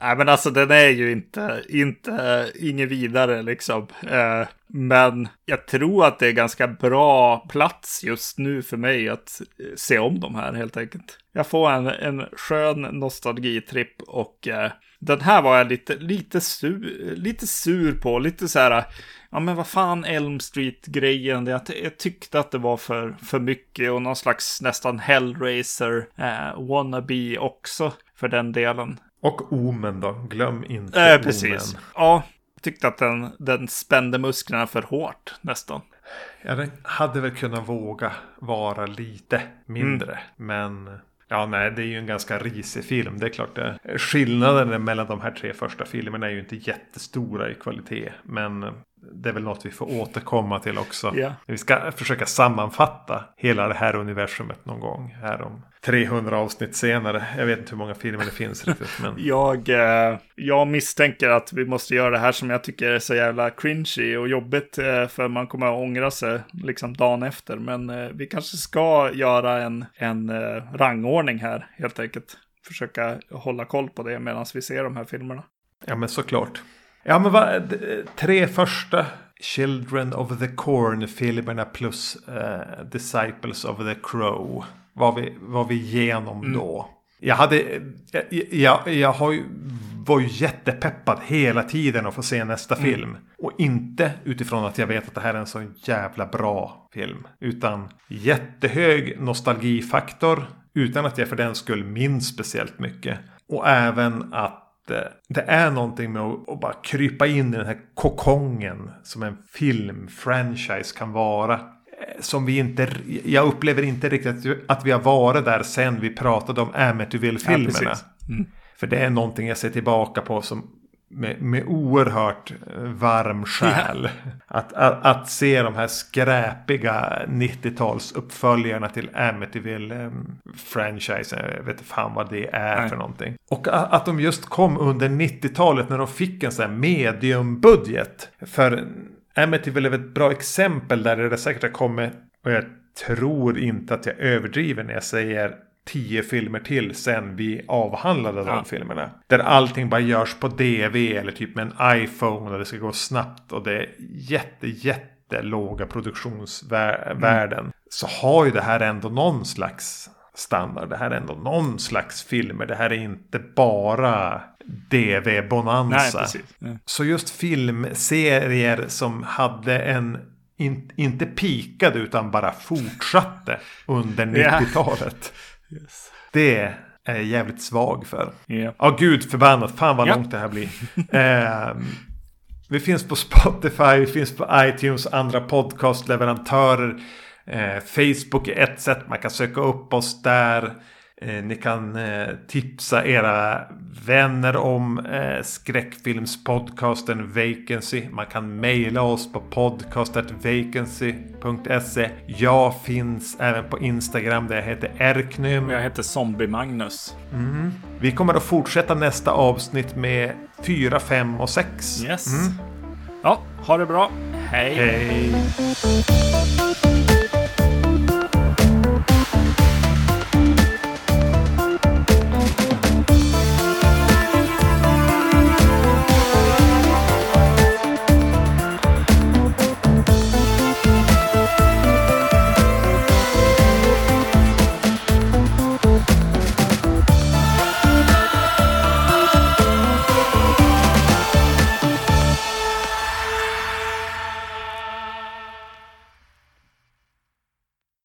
Nej, men alltså den är ju inte, inte, eh, inget vidare liksom. Eh, men jag tror att det är ganska bra plats just nu för mig att eh, se om de här helt enkelt. Jag får en, en skön nostalgitripp och eh, den här var jag lite, lite, sur, lite sur på. Lite så här, ja men vad fan Elm Street-grejen. Jag, jag tyckte att det var för, för mycket och någon slags nästan Hellraiser eh, wannabe också för den delen. och Omen då, glöm inte Eh, Omen. precis. Ja, jag tyckte att den, den spände musklerna för hårt nästan. Ja, den hade väl kunnat våga vara lite mindre. Men ja, nej, det är ju en ganska risig film. Det är klart det. Skillnaden mellan de här tre första filmerna är ju inte jättestora i kvalitet. Men det är väl något vi får återkomma till också. Ja. Vi ska försöka sammanfatta hela det här universumet någon gång. Här om 300 avsnitt senare. Jag vet inte hur många filmer det finns riktigt. Men Jag, eh, jag misstänker att vi måste göra det här som jag tycker är så jävla cringy och jobbigt. Eh, för man kommer att ångra sig liksom dagen efter. Men eh, vi kanske ska göra en, en eh, rangordning här helt enkelt. Försöka hålla koll på det medan vi ser de här filmerna. Ja men såklart. Ja men vad, d- tre första Children of the Corn-filmerna plus eh, Disciples of the Crow. Var vi, var vi igenom då. Jag hade, jag, jag, jag har ju, var ju jättepeppad hela tiden att få se nästa Mm. film. Och inte utifrån att jag vet att det här är en så jävla bra film. Utan jättehög nostalgifaktor. Utan att jag för den skull minns speciellt mycket. Och även att det är någonting med att, att bara krypa in i den här kokongen som en filmfranchise kan vara. Eh, Som vi inte, jag upplever inte riktigt att vi har varit där sen vi pratade om Amityville-filmerna. precis. För det är någonting jag ser tillbaka på som med, med oerhört eh, varm själ. Att, att, att se de här skräpiga 90-talsuppföljarna till Amityville-franchisen. Jag vet inte fan vad det är Nej. för någonting. Och a- att de just kom under 90-talet när de fick en sån här mediumbudget. För Amityville är ett bra exempel där det säkert har kommit, och jag tror inte att jag överdriver när jag säger tio filmer till sen vi avhandlade de Ja. filmerna. Där allting bara görs på DV eller typ med en iPhone och det ska gå snabbt och det är jätte, jätte låga produktionsvärden. Så har ju det här ändå någon slags standard. Det här är ändå någon slags filmer. Det här är inte bara DV-bonanza. Så just filmserier som hade en in, inte pikade utan bara fortsatte under Ja. 90-talet. Yes. Det är jag jävligt svag för. Ja. Ja, gud förbannat. Fan vad Ja. långt det här blir. Ehm, vi finns på Spotify, vi finns på iTunes, andra podcastleverantörer. Eh, Facebook är ett sätt man kan söka upp oss där. Eh, ni kan eh, tipsa era vänner om eh, skräckfilmspodcasten Vacancy. Man kan mejla oss på podcastetvacancy.se. Jag finns även på Instagram där jag heter Erknym. Jag heter Zombie Magnus. Vi kommer att fortsätta nästa avsnitt med 4, 5 och 6. Yes. Ja, ha det bra. Hej. Hej!